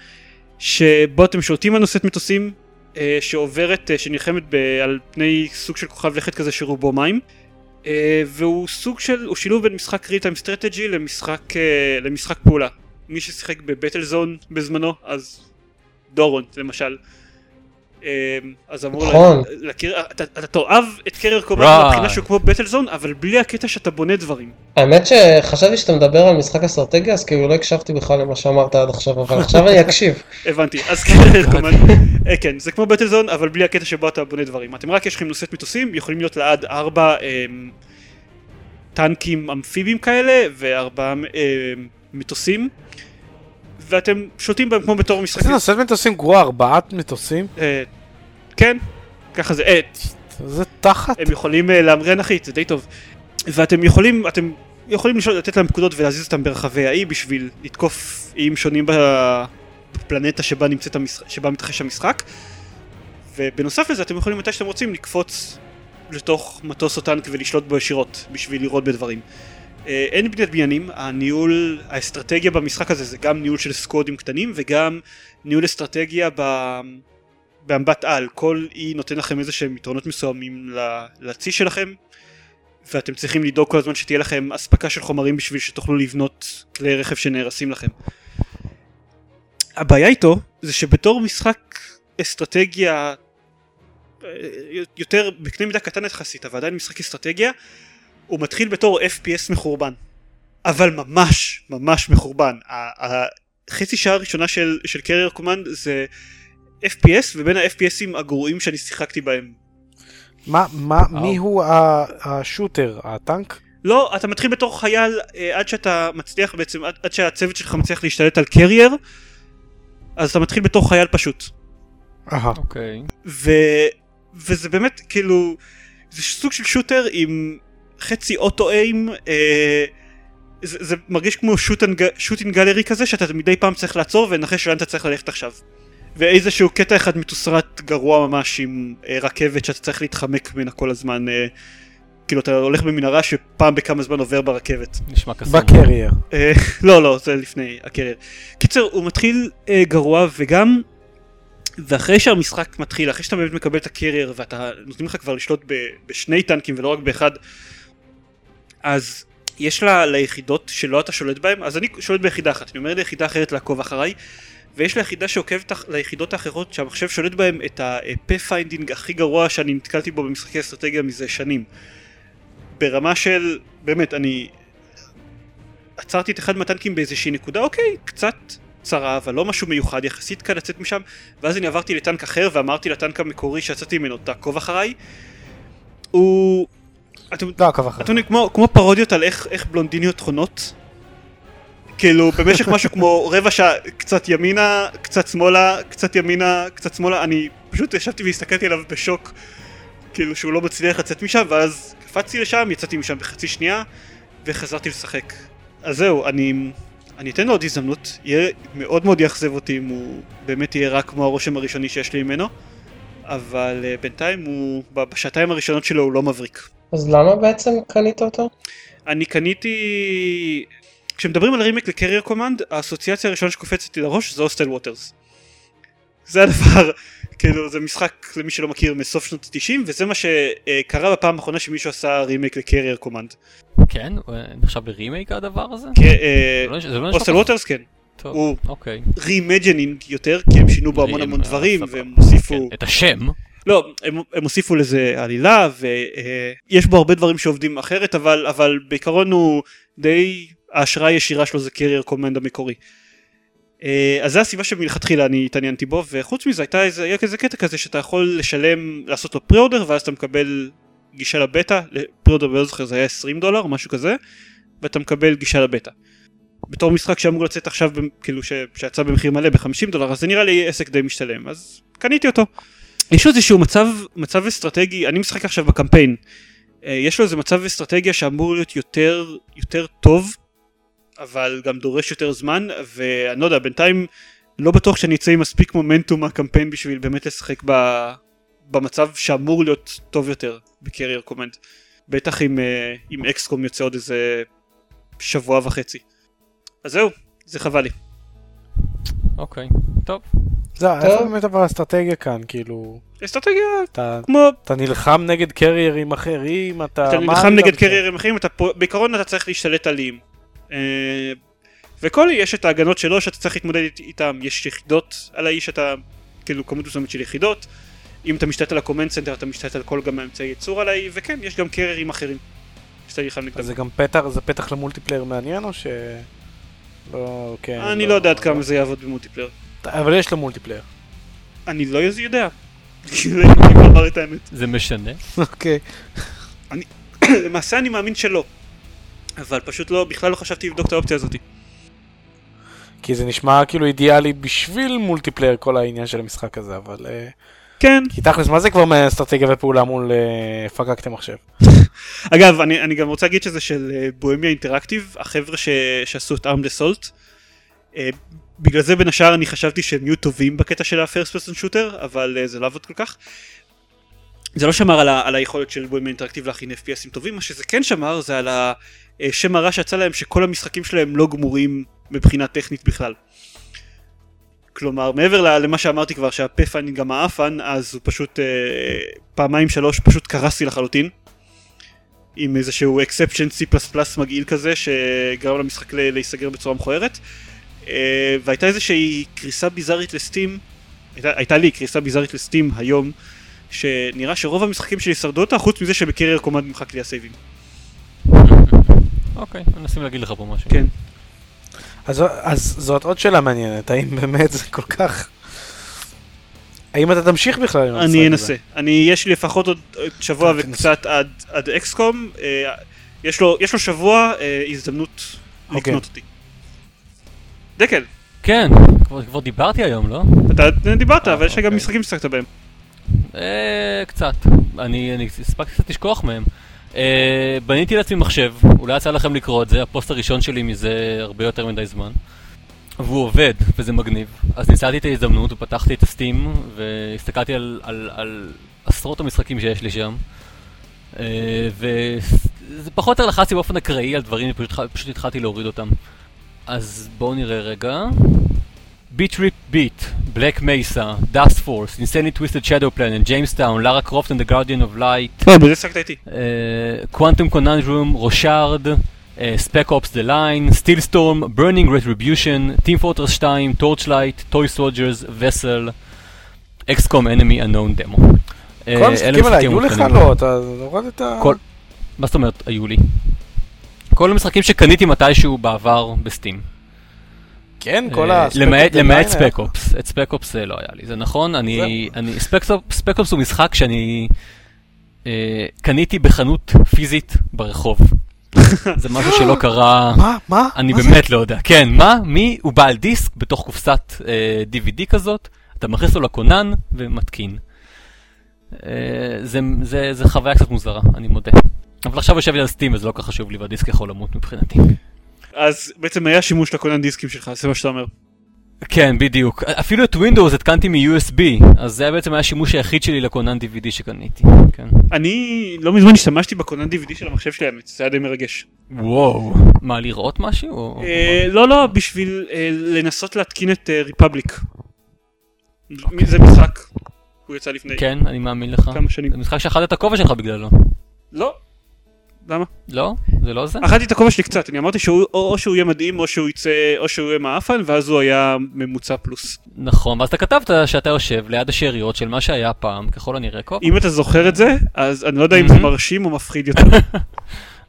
שבו אתם שולטים על נושאת מטוסים אה, שעוברת, אה, שנלחמת על פני סוג של כוכב לכת כזה שרובו מים. אה, והוא סוג של, הוא שילוב בין משחק real time strategy למשחק, למשחק פעולה. מי ששיחק בבטל זון בזמנו, אז דורון למשל. אה, אז אמור נכון. לה- להכיר, אתה, אתה תאהב את קרייר קומנד Right. מבחינה שהוא כמו בטל זון, אבל בלי הקטע שאתה בונה דברים. האמת שחשבתי שאתה מדבר על משחק אסטרטגיה, אז כאילו לא הקשבתי בכלל למה שאמרת עד עכשיו, אבל עכשיו אני אקשיב. *laughs* הבנתי, אז קרייר קומנד, *laughs* אה, כן, זה כמו בטל זון, אבל בלי הקטע שבו אתה בונה דברים. אתם רק יש לכם נושאת מטוסים, יכולים להיות לעד ארבע אה, טנקים אמפיביים כאלה, וארבעה מטוסים, ואתם שולטים בהם כמו בתור משחק. איזה נושאת מטוסים גרועה, ארבעת מטוסים? אה, כן, ככה זה, אה, זה תחת? הם יכולים אה, להמריא אנכית, זה די טוב. ואתם יכולים, אתם יכולים לשאול, לתת להם פקודות ולהזיז אותם ברחבי האי בשביל לתקוף איים שונים ב- בפלנטה שבה נמצאת המשחק, שבה מתרחש המשחק. ובנוסף לזה אתם יכולים מתי שאתם רוצים לקפוץ לתוך מטוס או טנק ולשלוט בו ישירות בשביל לראות בדברים. אה, אין בניית בניינים, הניהול, האסטרטגיה במשחק הזה זה גם ניהול של סקודים קטנים וגם ניהול אסטרטגיה ב... באמבט על, כל אי נותן לכם איזה שהם יתרונות מסוימים לצי שלכם ואתם צריכים לדאוג כל הזמן שתהיה לכם אספקה של חומרים בשביל שתוכלו לבנות כלי רכב שנהרסים לכם. הבעיה איתו זה שבתור משחק אסטרטגיה אה, יותר בקנה מידה קטן יחסית אבל עדיין משחק אסטרטגיה הוא מתחיל בתור FPS מחורבן אבל ממש ממש מחורבן החצי שעה הראשונה של, של קרייר קומנד זה FPS ובין ה-FPSים הגרועים שאני שיחקתי בהם מה, מה, מי הוא השוטר? הטנק? לא, אתה מתחיל בתור חייל אה, עד שאתה מצליח בעצם, עד, עד שהצוות שלך מצליח להשתלט על קרייר אז אתה מתחיל בתור חייל פשוט אהה. אוקיי. ו... וזה באמת כאילו זה סוג של שוטר עם חצי אוטו איים אה, זה, זה מרגיש כמו שוטינג גלרי כזה שאתה מדי פעם צריך לעצור ולנחש לאן אתה צריך ללכת עכשיו ואיזשהו קטע אחד מתוסרט גרוע ממש עם אה, רכבת שאתה צריך להתחמק ממנה כל הזמן אה, כאילו אתה הולך במנהרה שפעם בכמה זמן עובר ברכבת נשמע קסום. בקרייר. אה, *laughs* לא לא זה לפני הקרייר. קיצר הוא מתחיל אה, גרוע וגם ואחרי שהמשחק מתחיל אחרי שאתה באמת מקבל את הקרייר ואתה נותנים לך כבר לשלוט ב, בשני טנקים ולא רק באחד אז יש לה ליחידות שלא אתה שולט בהם אז אני שולט ביחידה אחת אני אומר ליחידה אחרת לעקוב אחריי ויש ליחידה שעוקבת ליחידות האחרות שהמחשב שולט בהם את ה-Pathfinding הכי גרוע שאני נתקלתי בו במשחקי אסטרטגיה מזה שנים ברמה של באמת אני עצרתי את אחד מהטנקים באיזושהי נקודה, אוקיי, קצת צרה, אבל לא משהו מיוחד, יחסית קל לצאת משם, ואז אני עברתי לטנק אחר ואמרתי לטנק המקורי שיצאתי ממנו, תעקוב אחריי. הוא... אתם לא, עקב אחר. אתם יודעים, כמו, כמו פרודיות על איך, איך בלונדיניות חונות. כאילו, במשך משהו כמו רבע שעה, קצת ימינה, קצת שמאלה, קצת ימינה, קצת שמאלה, אני פשוט ישבתי והסתכלתי עליו בשוק, כאילו שהוא לא מצליח לצאת משם, ואז קפצתי לשם, יצאתי משם בחצי שנייה, וחזרתי לשחק. אז זהו, אני, אני אתן לו עוד הזדמנות, יהיה מאוד מאוד יאכזב אותי אם הוא באמת יהיה רק כמו הרושם הראשוני שיש לי ממנו, אבל uh, בינתיים הוא, בשעתיים הראשונות שלו הוא לא מבריק. אז למה בעצם קנית אותו? אני קניתי... כשמדברים על remake ל Carrier Command, האסוציאציה הראשונה שקופצת לי לראש זה Hostile Waters. זה הדבר, *laughs* כאילו זה משחק למי שלא מכיר מסוף שנות ה-90 וזה מה שקרה בפעם האחרונה שמישהו עשה remake ל Carrier Command. כן? נחשב ברימייק הדבר הזה? כן, זה לא- לא ככה. Waters כן, טוב, הוא אוקיי. Reimagining יותר כי הם שינו בו המון המון אה, דברים סבבה. והם הוסיפו... כן, את השם. לא, הם, הם הוסיפו לזה עלילה ויש בו הרבה דברים שעובדים אחרת אבל, אבל בעיקרון הוא די ההשראה הישירה שלו זה Carrier Command המקורי. אה, אז זו הסיבה שמלכתחילה אני התעניינתי בו וחוץ מזה הייתה איזה, היה כזה קטע כזה שאתה יכול לשלם לעשות לו pre-order ואז אתה מקבל גישה לבטא, פרי-אורדר לא זוכר זה היה 20 דולר משהו כזה ואתה מקבל גישה לבטא. בתור משחק שאמור לצאת עכשיו כאילו שיצא במחיר מלא ב-50 דולר אז זה נראה לי עסק די משתלם אז קניתי אותו. יש לו איזשהו מצב, מצב אסטרטגי, אני משחק עכשיו בקמפיין, אה, יש לו איזה מצב אסטרטגיה שאמור להיות יותר, יותר טוב, אבל גם דורש יותר זמן, ואני לא יודע, בינתיים לא בטוח שאני אצא עם מספיק מומנטום מהקמפיין בשביל באמת לשחק ב... במצב שאמור להיות טוב יותר בקרייר קומנד. בטח אם, אה, אם אקסקום יוצא עוד איזה שבוע וחצי. אז זהו, זה חבל לי. אוקיי, טוב. זה, איפה באמת אבל האסטרטגיה כאן, כאילו, אסטרטגיה אתה, כמו אתה נלחם נגד קריירים אחרים, אתה... אתה נלחם נגד קריירים אחרים, אתה בעיקרון אתה צריך להשתלט על איים. אה, וכל יש את ההגנות שלו שאתה צריך להתמודד אית- איתם, יש יחידות על האי שאתה, כאילו כמות מסוימת של יחידות. אם אתה משתלט על ה command center אתה משתלט על כל גם האמצעי ייצור על האי, וכן, יש גם קריירים אחרים. שאתה נלחם נגדם. אז זה גם פתח, זה פתח ל multiplayer מעניין או ש... לא, כן. אני לא יודע עד כמה זה יעבוד ב multiplayer. אבל יש לו multiplayer. אני לא יודע. *laughs* כאילו, את האמת. זה משנה. אוקיי. *clears throat* למעשה אני מאמין שלא. אבל פשוט לא, בכלל לא חשבתי לבדוק את האופציה הזאת. כי זה נשמע כאילו אידיאלי בשביל multiplayer כל העניין של המשחק הזה, אבל... אה, כן. כי תכלס, מה זה כבר מאסטרטגיה ופעולה מול אה, פקקטי מחשב? *laughs* אגב, אני, אני גם רוצה להגיד שזה של אה, Bohemia Interactive, החבר'ה ש, שעשו את Armed Assault. בגלל זה בין השאר אני חשבתי שהם יהיו טובים בקטע של ה first person shooter, אבל אה, זה לא עבד כל כך. זה לא שמר על, ה, על היכולת של Bohemia Interactive להכין FPSים טובים, מה שזה כן שמר זה על השם הרע שיצא להם שכל המשחקים שלהם לא גמורים מבחינה טכנית בכלל. כלומר, מעבר למה שאמרתי כבר שהפאפן גם האפן, אז הוא פשוט אה, פעמיים שלוש פשוט קרסתי לחלוטין. עם איזשהו exception C++ מגעיל כזה שגרם למשחק להיסגר בצורה מכוערת. אה, והייתה איזושהי קריסה ביזארית לסטים, הייתה, הייתה לי קריסה ביזארית לסטים היום, שנראה שרוב המשחקים שלי שרדו אותה, חוץ מזה שבקרייר קומנד נמחק לי הסייבים. אוקיי, מנסים להגיד לך פה משהו. כן. אז, אז זאת עוד שאלה מעניינת, האם באמת זה כל כך... האם אתה תמשיך בכלל עם אני? אנסה. אני, יש לי לפחות עוד עוד שבוע וקצת עד, עד אקסקום. אה, יש, לו, יש לו שבוע אה, הזדמנות אוקיי. לקנות אותי. דקל, כן, כבר, כבר דיברתי היום, לא? אתה דיברת, אבל יש לך גם אוקיי. משחקים ששחקת בהם. אה, קצת. אני, אני הספקתי קצת לשכוח מהם. אה, בניתי לעצמי מחשב, אולי יצא לכם לקרוא את זה, הפוסט הראשון שלי מזה הרבה יותר מדי זמן. והוא עובד, וזה מגניב. אז ניצלתי את ההזדמנות ופתחתי את הסטים, והסתכלתי על, על, על עשרות המשחקים שיש לי שם. אה, וזה פחות או יותר לחצתי באופן אקראי על דברים, פשוט, פשוט התחלתי להוריד אותם. אז בואו נראה רגע. Bit.Trip Beat, Black Mesa, Dustforce, Insanely Twisted Shadow Planet, Jamestown, Lara Croft and the Guardian of Light, לא, בזה שחקת איתי. Quantum Conundrum, Rochard, Spec Ops The Line, Steel Storm, Burning Retribution, Team Fortress 2, Torchlight, Toy Soldiers, Vessel, XCOM Enemy Unknown demo. כל המשחקים האלה היו לך לא? אתה הורדת... מה זאת אומרת היו לי? כל המשחקים שקניתי מתישהו בעבר בסטים. כן, כל אה, ה... למעט, Spec למעט Ops ספק אופס, את ספק אופס אה, לא היה לי, זה נכון, אני, אני, ספק אופס- ספק אופס הוא משחק שאני אה, קניתי בחנות פיזית ברחוב. *laughs* זה משהו שלא קרה, מה? מה? אני זה? באמת לא יודע. כן, מה? מי? הוא בעל דיסק בתוך קופסת אה, DVD כזאת, אתה מכניס לו לכונן ומתקין. אה, זה, זה, זה חוויה קצת מוזרה, אני מודה. אבל עכשיו יושב לי על סטים וזה לא כל כך חשוב לי והדיסק יכול למות מבחינתי. אז בעצם היה שימוש לקונן דיסקים שלך, זה מה שאתה אומר. כן, בדיוק. אפילו את Windows התקנתי מ-USB, אז זה בעצם היה השימוש היחיד שלי לקונן DVD שקניתי. כן. אני לא מזמן השתמשתי בקונן DVD של המחשב שלי האמת, זה היה די מרגש. וואו. מה, לראות משהו? או- אה, לא, לא, בשביל אה, לנסות להתקין את ריפבליק. זה משחק. הוא יצא לפני כן, אני מאמין לך. כמה שנים. זה משחק שאכלת את הכובע שלך בגללו. לא. למה? לא? זה לא זה? אכלתי את הכובע שלי קצת, אני אמרתי שהוא או או שהוא יהיה מדהים או שהוא יצא או שהוא יהיה מעפן ואז הוא היה ממוצע פלוס. נכון, ואז אתה כתבת שאתה יושב ליד השאריות של מה שהיה פעם, ככל הנראה כובע. אם אתה זוכר את זה, אז אני לא יודע אם זה. מרשים או מפחיד יותר. *laughs*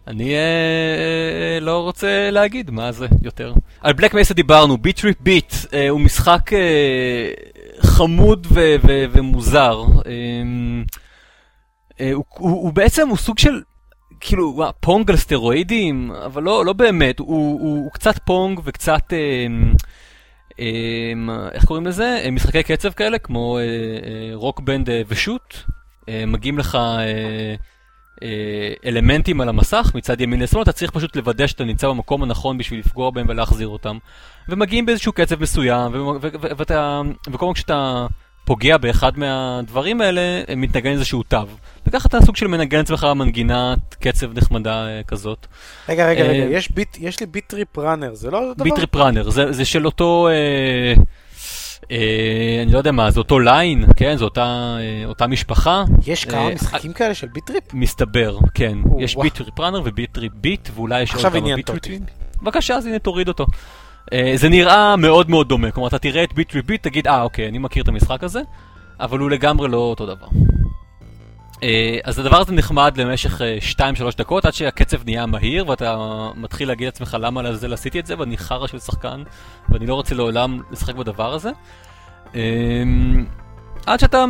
אני אה, לא רוצה להגיד מה זה יותר. על Black Mesa דיברנו, Bit.Trip Beat הוא משחק אה, חמוד ו- ו- ומוזר. אה, אה, הוא, הוא, הוא בעצם הוא סוג של כאילו וואו, Pong על סטרואידים, אבל לא, לא באמת, הוא, הוא, הוא קצת Pong וקצת, אה, אה, איך קוראים לזה? אה, משחקי קצב כאלה, כמו אה, אה, Rock Band אה, ושוט. אה, מגיעים לך... אה, אה, אלמנטים על המסך מצד ימין לשמאל, אתה צריך פשוט לוודא שאתה נמצא במקום הנכון בשביל לפגוע בהם ולהחזיר אותם. ומגיעים באיזשהו קצב מסוים, ואתה, וכל פעם כשאתה פוגע באחד מהדברים האלה, מתנגן איזשהו תו. וככה אתה סוג של מנגן עצמך מנגינת קצב נחמדה אה, כזאת. רגע, רגע, רגע, אה, יש Bit- יש לי Bit Trip Runner, זה לא אותו דבר? Bit Trip Runner, זה, זה של אותו, אה, אה, אני לא יודע מה, זה אותו ליין, כן, זו אותה, אה, אותה משפחה, יש כמה אה, משחקים כאלה של Bit Trip? מסתבר, כן. או, יש וואו. Bit Trip Runner ו Bit Trip Beat, ואולי יש עוד כמה Bit Trip ים. בבקשה, אז הנה תוריד אותו. אה, זה נראה מאוד מאוד דומה, כלומר אתה תראה את ביט, תגיד, אה אוקיי, אני מכיר את המשחק הזה, אבל הוא לגמרי לא אותו דבר. אה, אז הדבר הזה נחמד למשך 2-3 דקות עד שהקצב נהיה מהיר ואתה מתחיל להגיד לעצמך למה לעזאזל עשיתי את זה ואני חרא של שחקן ואני לא רוצה לעולם לשחק בדבר הזה. אה, עד שאתה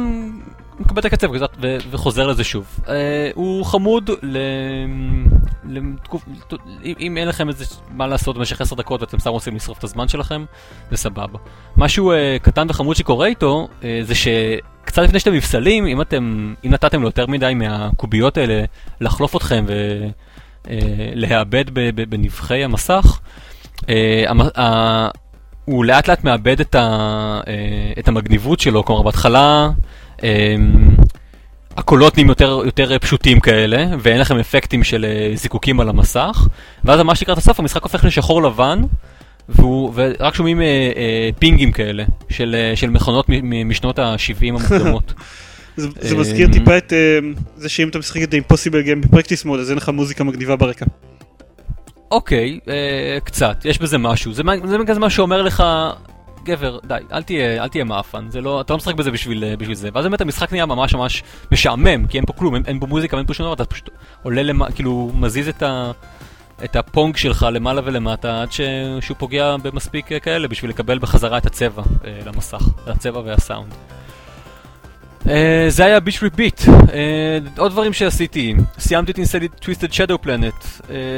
מקבל את הקצב קצת וחוזר לזה שוב. אה, הוא חמוד ל... לתקופ... אם- אין לכם איזה מה לעשות במשך 10 דקות ואתם סתם רוצים לשרוף את הזמן שלכם, זה סבבה. משהו אה, קטן וחמוד שקורה איתו אה, זה שקצת לפני שאתם נפסלים, אם אתם, אם נתתם לו יותר מדי מהקוביות האלה לחלוף אתכם ולהיאבד בנבחי המסך, הוא לאט לאט מאבד את, המגניבות שלו, כלומר בהתחלה הקולות נהיים יותר, יותר פשוטים כאלה, ואין לכם אפקטים של אה, זיקוקים על המסך, ואז ממש לקראת הסוף המשחק הופך לשחור לבן, והוא, ורק שומעים אה, אה, פינגים כאלה, של, אה, של מכונות משנות ה-70 המוקדמות. *laughs* זה, זה אמ, מזכיר טיפה את אה, זה שאם אתה משחק את ה-impossible game בפרקטיס מוד אז אין לך מוזיקה מגניבה ברקע. אוקיי, אה, קצת, יש בזה משהו. זה, זה כזה מה שאומר לך, גבר, די, אל תהיה, אל תהיה מאפן, זה לא, אתה לא משחק בזה בשביל, אה, בשביל זה. ואז באמת המשחק נהיה ממש ממש משעמם, כי אין פה כלום, אין, אין בו מוזיקה, אין פה שום דבר, אתה פשוט עולה, למ... כאילו, מזיז את, ה, את הפונג שלך למעלה ולמטה, עד ש, שהוא פוגע במספיק אה, כאלה בשביל לקבל בחזרה את הצבע אה, למסך, הצבע והסאונד. אה, זה היה Bit Trip Beat. אה, עוד דברים שעשיתי, סיימתי את Insanely Twisted Shadow Planet.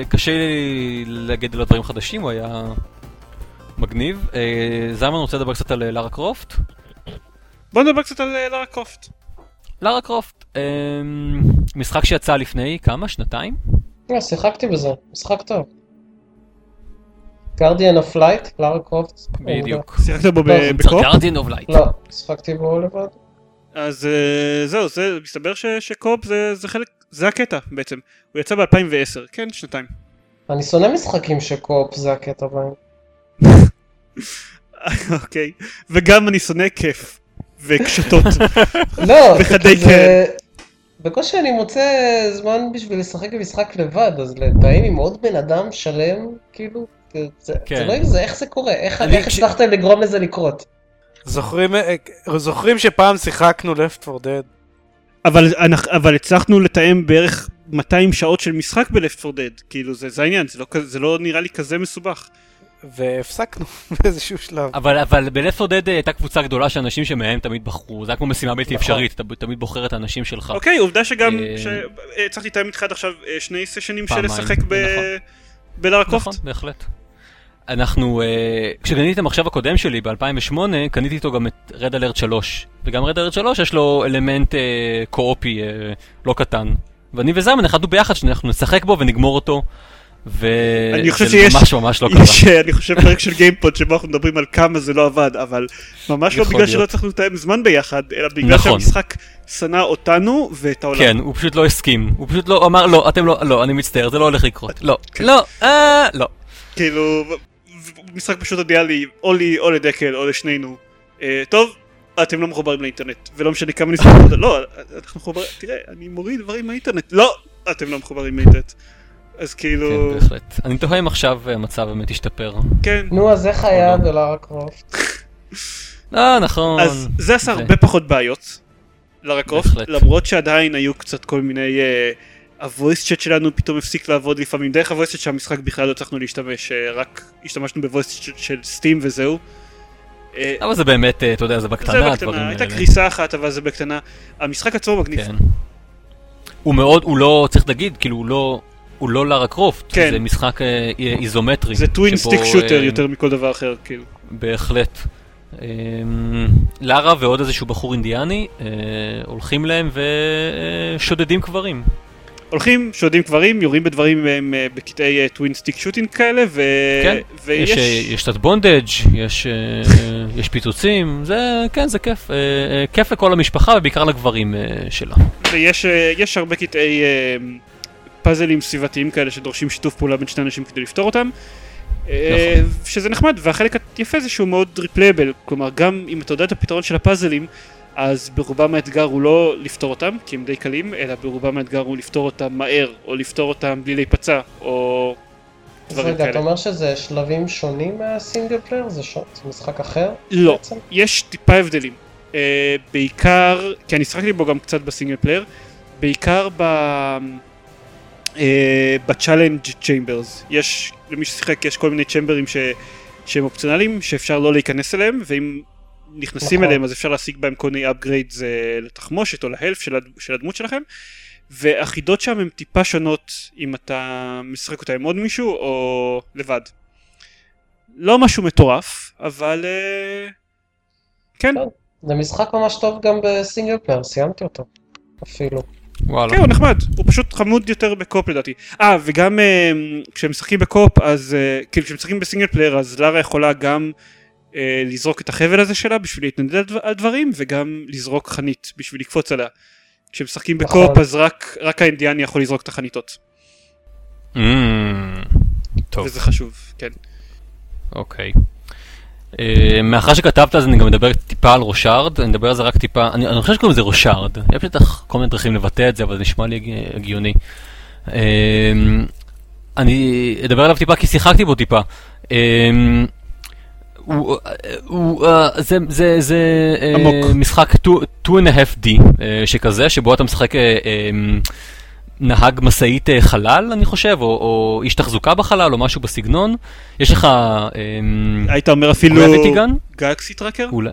קשה לי להגיד על הדברים חדשים, הוא היה מגניב. אה, זלמן רוצה לדבר קצת על אה, לארה קרופט? בוא נדבר קצת על אה, לארה קרופט. לארה קרופט, אה, משחק שיצא לפני כמה? שנתיים? לא, שיחקתי בזה, משחק טוב. Guardian of Light, לארה קרופט. בדיוק. שיחקת בו ב- לא, ב co-op? Guardian of Light. לא, שיחקתי בו לבד. אז אה, זהו, זה מסתבר ש- ש co-op זה זה חלק, זה הקטע בעצם. הוא יצא ב-2010, כן, שנתיים. אני שונא משחקים ש co-op זה הקטע בהם. *laughs* אוקיי. וגם אני שונא כיף. וקשתות. *laughs* לא, זה וחדי כזה... בקושי אני מוצא זמן בשביל לשחק במשחק לבד, אז לתאם עם עוד בן אדם שלם, כאילו, זה, כן. זה לא אם זה, איך זה קורה? איך, הצלחתם לגרום לזה לקרות? זוכרים, זוכרים שפעם שיחקנו Left 4 Dead? אבל, אנחנו- אבל הצלחנו לתאם בערך 200 שעות של משחק ב-Left 4 Dead. כאילו זה, זה העניין, זה לא, זה לא נראה לי כזה מסובך. והפסקנו *laughs* באיזשהו שלב. אבל, אבל ב-Left 4 Dead הייתה קבוצה גדולה של אנשים שמהם תמיד בחרו, זה היה כמו משימה בלתי נכון. אפשרית, אתה תמיד בוחר את האנשים שלך. אוקיי, עובדה שגם, אה, שהצלחתי לתאם איתך עד עכשיו אה, שני סשנים של לשחק ב... נכון. נכון. בהחלט. אנחנו, uh, כשקניתי את המחשב הקודם שלי ב-2008, קניתי איתו גם את Red Alert 3. וגם Red Alert 3 יש לו אלמנט uh, קואופי uh, לא קטן. ואני וזלמן החלטנו ביחד שאנחנו נשחק בו ונגמור אותו. אני חושב וזה ממש ממש לא *laughs* קרה. יש, אני חושב, פרק של גיימפוד שבו אנחנו מדברים על כמה זה לא עבד, אבל ממש לא בגלל להיות. שלא הצלחנו לתאם זמן ביחד, אלא בגלל נכון. שהמשחק שנא אותנו ואת העולם. כן, הוא פשוט לא הסכים. הוא פשוט לא אמר, לא, אתם לא, לא, אני מצטער, זה לא הולך לקרות. לא, כן. לא, אה, לא. כאילו, משחק פשוט הודיע לי, או לי או לדקל או לשנינו, אה, טוב, אתם לא מחוברים לאינטרנט, ולא משנה כמה ניסיון, לא, אנחנו מחוברים, תראה, אני מוריד דברים מהאינטרנט, לא, אתם לא מחוברים לאינטרנט. אז כאילו, כן, בהחלט. אני תוהה אם עכשיו אה, המצב באמת השתפר. כן, נו, אז איך היה לא. בלארה קרופט? *laughs* אה, נכון. אז זה עשה הרבה פחות בעיות לארה קרופט. למרות שעדיין היו קצת כל מיני... אה, הוויס צ'אט שלנו פתאום הפסיק לעבוד לפעמים דרך הוויס צ'אט שהמשחק בכלל לא הצלחנו להשתמש, אה, רק השתמשנו בוויס צ'אט של סטים וזהו. אה, אבל זה באמת, אה, אתה יודע, זה בקטנה זה בקטנה. הייתה קריסה אחת אבל זה בקטנה. המשחק עצמו מגניב. כן. הוא מאוד, הוא לא, צריך להגיד, כאילו, הוא לא, הוא לא לארה קרופט. כן. זה משחק אה, איזומטרי. זה twin stick shooter אה, יותר מכל דבר אחר כאילו. בהחלט. אה, לארה ועוד איזשהו בחור אינדיאני אה, הולכים להם ושודדים קברים. הולכים, שודדים קברים, יורים בדברים הם, אה, בקטעי twin stick shooting כאלה, ו... כן, ויש... יש, אה, יש קצת bondage, יש, אה, *laughs* יש פיצוצים, זה, כן, זה כיף. אה, אה, כיף לכל המשפחה ובעיקר לגברים אה, שלה. ויש אה, הרבה קטעי אה, פאזלים סביבתיים כאלה שדורשים שיתוף פעולה בין שני אנשים כדי לפתור אותם. אה, נכון. שזה נחמד, והחלק היפה זה שהוא מאוד replayable, כלומר גם אם אתה יודע את הפתרון של הפאזלים, אז ברובם האתגר הוא לא לפתור אותם, כי הם די קלים, אלא ברובם האתגר הוא לפתור אותם מהר, או לפתור אותם בלי להיפצע, או אז דברים רגע, אתה כאלה. אומר שזה שלבים שונים מה single player? זה ש- זה משחק אחר? לא, בעצם? יש טיפה הבדלים. אה, בעיקר, כי אני שחקתי בו גם קצת ב single player, בעיקר ב... אה, ב challenge chambers. יש, למי ששיחק, יש כל מיני chamber ים ש... שהם אופציונליים, שאפשר לא להיכנס אליהם, ואם נכנסים נכון. אליהם אז אפשר להשיג בהם כל מיני upgrades אה, לתחמושת או להלף של, הד... של הדמות שלכם. והחידות שם הן טיפה שונות אם אתה משחק אותה עם עוד מישהו או לבד. לא משהו מטורף, אבל אה, כן. זה משחק ממש טוב גם ב single player, סיימתי אותו. אפילו. וואלה. כן, הוא נחמד, הוא פשוט חמוד יותר ב co-op לדעתי. אה, וגם אה, כשהם משחקים ב co-op, אז אה, כאילו כשהם משחקים ב single player, אז לארה יכולה גם אה, לזרוק את החבל הזה שלה בשביל להתנדד על דבר- על דברים, וגם לזרוק חנית בשביל לקפוץ עליה. כשהם משחקים בקופ, נכון. אז רק, רק האינדיאני יכול לזרוק את החניתות. Mm, טוב, וזה חשוב, כן. אוקיי. אה, מאחר שכתבת אז אני גם מדבר טיפה על רושארד, אני מדבר על זה רק טיפה, אני אני חושב שקוראים לזה רושארד, יש בטח כל מיני דרכים לבטא את זה, אבל זה נשמע לי הג- הגיוני. אה, אני אדבר עליו טיפה כי שיחקתי בו טיפה. אה, הוא, הוא, אה, זה, זה, זה אה. משחק 2 and a half D אה, שכזה, שבו אתה משחק אה, אה, נהג משאית אה, חלל, אני חושב, או, או איש תחזוקה בחלל, או משהו בסגנון. יש לך... אה, היית אומר אפילו? גלקסי טראקר? אולי...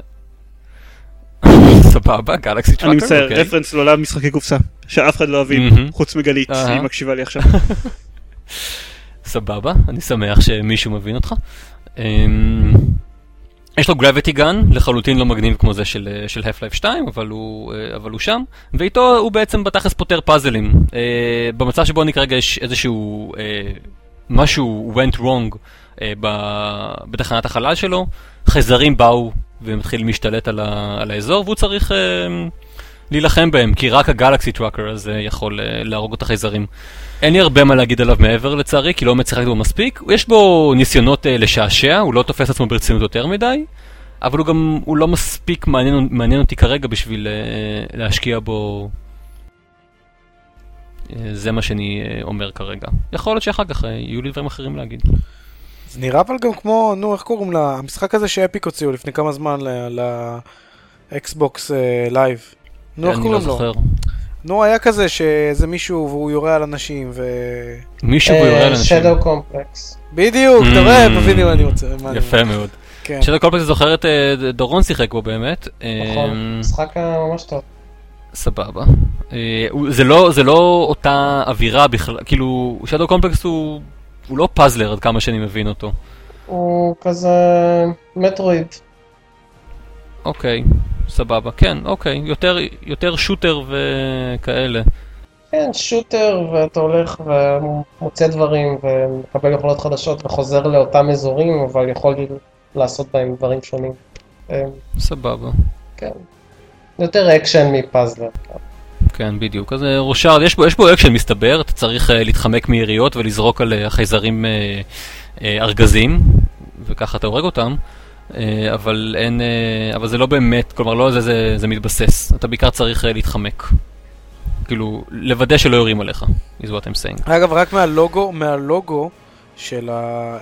*laughs* סבבה, גלקסי טראקר? אני מצטער, אוקיי. רפרנס לעולם משחקי קופסה, שאף אחד לא מהמם. חוץ מגלית. היא מקשיבה לי עכשיו. *laughs* סבבה, אני שמח שמישהו מבין אותך. יש לו גרביטי גן, לחלוטין לא מגניב כמו זה של, אה, של Half-Life 2, אבל הוא, אה, אבל הוא שם, ואיתו הוא בעצם בתכלס פותר פאזלים. אה, במצב שבו אני כרגע יש איזשהו, אה, משהו went wrong אה, ב- בתחנת החלל שלו, חייזרים באו ומתחילים להשתלט על, ה, על האזור, והוא צריך אה, להילחם בהם, כי רק הגלקסי טראקר הזה יכול אה, להרוג את החייזרים. אין לי הרבה מה להגיד עליו מעבר לצערי, כי לא שיחקתי בו מספיק. יש בו ניסיונות אה, לשעשע, הוא לא תופס עצמו ברצינות יותר מדי, אבל הוא גם, הוא לא מספיק מעניין, מעניין אותי כרגע בשביל אה, להשקיע בו. אה, זה מה שאני אה, אומר כרגע. יכול להיות שאחר כך אה, יהיו לי דברים אחרים להגיד. זה נראה אבל גם כמו, נו, איך קוראים לה? המשחק הזה ש Epic הוציאו לפני כמה זמן ל Xbox Live. נו, איך אני לא קוראים לו? זוכר. נו, היה כזה שאיזה מישהו והוא יורה על אנשים ו... מישהו פה יורה על אנשים. Shadow Complex. בדיוק, אתה רואה, מבינים מה אני רוצה. יפה. מאוד. כן. שאתה כל פעם זוכר את אה, דורון שיחק בו באמת. נכון, אה, משחק ממש טוב. סבבה. אה, זה לא, זה לא אותה אווירה בכלל, כאילו, שדו קומפלקס הוא, הוא לא פאזלר עד כמה שאני מבין אותו. הוא כזה מטרואיד. אוקיי, סבבה, כן, אוקיי, יותר, יותר שוטר וכאלה. כן, שוטר, ואתה הולך ומוצא דברים ומקבל יכולות חדשות וחוזר לאותם אזורים, אבל יכול לעשות בהם דברים שונים. אה, סבבה. כן. יותר אקשן מ puzzler. כן, בדיוק. אז אה, Rochard, יש בו, יש בו אקשן מסתבר, אתה צריך אה, להתחמק מיריות ולזרוק על אה, החייזרים אה, אה, ארגזים, וככה אתה הורג אותם, אבל אין, אה, אבל זה לא באמת, כלומר לא על זה, זה זה מתבסס, אתה בעיקר צריך אה, להתחמק. כאילו, לוודא שלא יורים עליך, is what I'm saying. אגב, רק מהלוגו, מהלוגו של ה...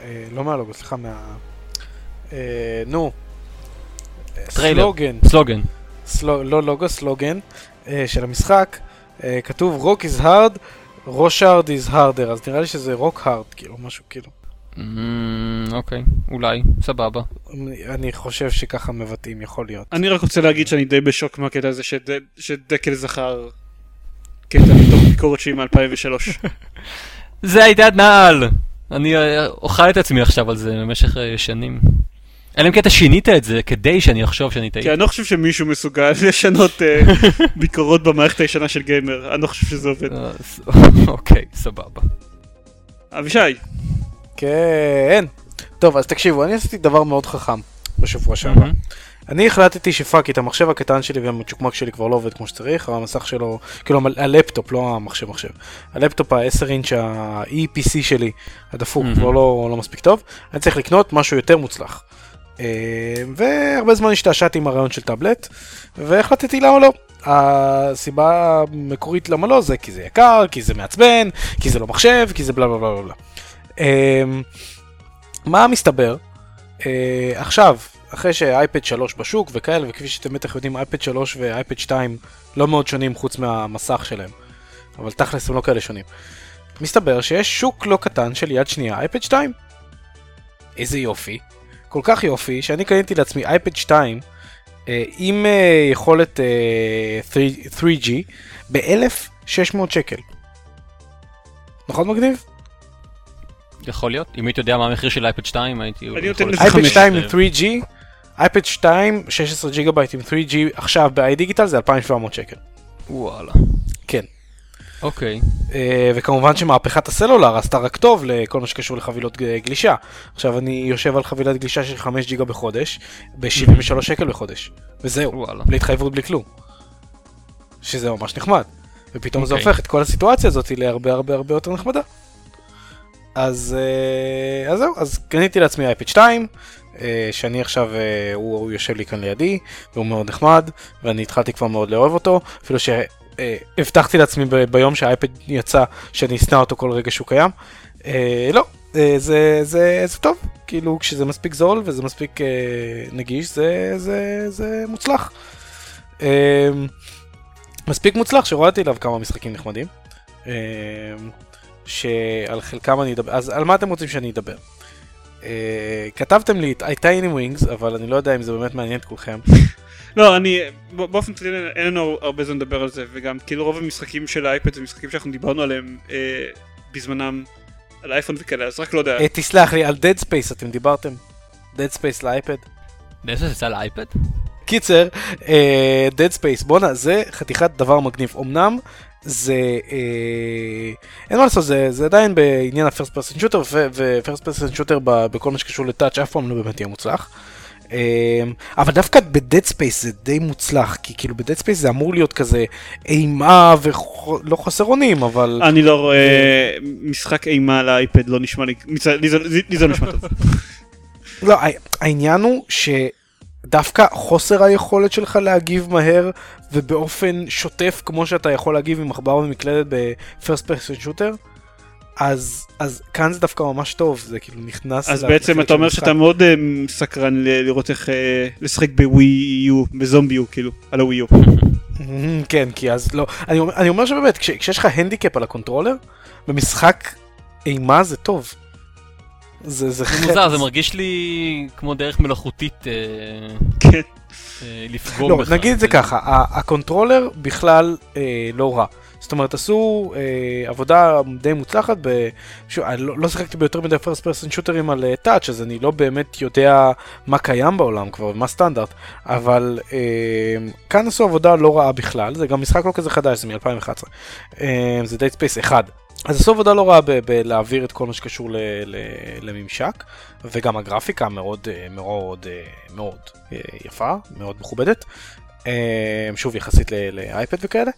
אה, לא מהלוגו, סליחה, מה... אה, נו. טריילר. סלוגן. סלוגן. סלו, לא לוגו, סלוגן אה, של המשחק. אה, כתוב Rock is hard, Rochard is harder, אז נראה לי שזה rock hard, כאילו, משהו כאילו. אממ, אוקיי, אולי, סבבה. אני חושב שככה מבטאים, יכול להיות. אני רק רוצה להגיד שאני די בשוק מהקטע הזה שד- שדקל זכר קטע מתוך ביקורת שלי מ-2003. *laughs* זה הייתה נעל! אני אה, אוכל את עצמי עכשיו על זה במשך אה, שנים. אלא אם כן אתה שינית את זה כדי שאני אחשוב שאני טעיתי. כי אני לא חושב שמישהו מסוגל *laughs* לשנות אה, *laughs* ביקורות במערכת הישנה של גיימר, אני לא חושב שזה עובד. אוקיי, סבבה. אבישי, כן. טוב, אז תקשיבו, אני עשיתי דבר מאוד חכם בשבוע שעבר. מהמם. אני החלטתי שפאק את המחשב הקטן שלי והמצ'וקמק שלי כבר לא עובד כמו שצריך, המסך שלו, כאילו הלפטופ, לא המחשב מחשב. הלפטופ ה-10 אינץ' ה-Eee PC שלי, הדפוק, מהמם. כבר לא, לא מספיק טוב, אני צריך לקנות משהו יותר מוצלח. אה, והרבה זמן השתעשעתי עם הרעיון של טאבלט, והחלטתי למה לא. הסיבה המקורית למה לא זה כי זה יקר, כי זה מעצבן, כי זה לא מחשב, כי זה בלה בלה בלה בלה. אה, מה מסתבר? אה, עכשיו, אחרי ש iPad 3 בשוק וכאלה, וכפי שאתם בטח יודעים, iPad 3 ו iPad 2 לא מאוד שונים חוץ מהמסך שלהם. אבל תכלס הם לא כאלה שונים. מסתבר שיש שוק לא קטן של יד שנייה, אייפד 2. איזה יופי. כל כך יופי, שאני קניתי לעצמי אייפד 2 אה, עם אה, יכולת אה, 3, 3G ב-1,600 שקל. נכון מגניב? יכול להיות. אם הייתי יודע מה המחיר של אייפד 2 הייתי... אני נותן אייפד חמש. 2 עם 3G, iPad 2 16 ג'יגה בייט עם 3G עכשיו ב-iDigital זה 2,700 שקל. וואלה. כן. אוקיי. אה, וכמובן שמהפכת הסלולר עשתה רק טוב לכל מה שקשור לחבילות ג- גלישה. עכשיו אני יושב על חבילת גלישה של 5 ג'יגה בחודש, ב-73 שקל בחודש. וזהו, וואלה. בלי התחייבות בלי כלום. שזה ממש נחמד. ופתאום זה אוקיי. הופך את כל הסיטואציה הזאת להרבה הרבה הרבה יותר נחמדה. אז, אה, אז זהו, אז קניתי לעצמי iPad 2, אה, שאני עכשיו, אה, הוא, הוא יושב לי כאן לידי, והוא מאוד נחמד, ואני התחלתי כבר מאוד לאהוב אותו, אפילו שהבטחתי לעצמי ביום שהאייפד יצא, שאני אשנא אותו כל רגע שהוא קיים. לא, אה, זה, זה, זה טוב, כאילו כשזה מספיק זול וזה מספיק נגיש, זה, זה, זה מוצלח. מספיק מוצלח שהורדתי אליו כמה משחקים נחמדים. שעל חלקם אני אדבר, אז על מה אתם רוצים שאני אדבר? אה, כתבתם לי את טייני ווינגס, אבל אני לא יודע אם זה באמת מעניין את כולכם. *laughs* לא, אני, באופן כללי אין לנו הרבה זמן לדבר על זה, וגם כאילו רוב המשחקים של האייפד זה משחקים שאנחנו דיברנו עליהם אה, בזמנם על אייפון וכאלה, אז רק לא יודע. אה, תסלח לי, על Dead Space אתם דיברתם? Dead Space לאייפד? באיזה יצא לאייפד? קיצר, אה, Dead Space, בואנה, זה חתיכת דבר מגניב. אמנם זה, אה, אין מה לעשות, זה, זה עדיין בעניין ה-first person shooter, ו-first person shooter בכל מה שקשור לטאץ' אף פעם לא באמת יהיה מוצלח. אה, אבל דווקא ב-Dead Space זה די מוצלח, כי כאילו ב-Dead Space זה אמור להיות כזה אימה ולא חסר אונים, אבל... אני לא רואה משחק אימה על האייפד, לא נשמע לי, לי זה- לא נשמע טוב. לא, העניין הוא שדווקא חוסר היכולת שלך להגיב מהר ובאופן שוטף כמו שאתה יכול להגיב עם עכבר ומקלדת ב-first person shooter, אז, אז כאן זה דווקא ממש טוב, זה כאילו נכנס... אז בעצם אתה אומר. שאתה מאוד אה, סקרן ל- לראות איך אה, לשחק בווי יו, בזומבי יו, כאילו, על הווי יו. *laughs* כן, כי אז לא, אני אומר, אני אומר שבאמת, כש, כשיש לך הנדיקאפ על הקונטרולר, במשחק אימה זה טוב. זה, זה זה חטא. מוזר, זה מרגיש לי כמו דרך מלאכותית אה, כן. אה, לפגום לא, בך. נגיד את זה ככה, הקונטרולר בכלל אה, לא רע. זאת אומרת, עשו אה, עבודה די מוצלחת, ב... שוב, אני לא, לא שיחקתי ביותר מדי first person shooter-ים על touch, אז אני לא באמת יודע מה קיים בעולם כבר, מה סטנדרט, אבל אה, כאן עשו עבודה לא רעה בכלל, זה גם משחק לא כזה חדש, זה מ-2011, אה, זה Dead Space 1. אז עשו עבודה לא רעה בלהעביר את כל מה שקשור ל- ל- לממשק, וגם הגרפיקה מאוד אה, מאוד אה, מאוד אה, יפה, מאוד מכובדת, שוב יחסית לאייפד וכאלה.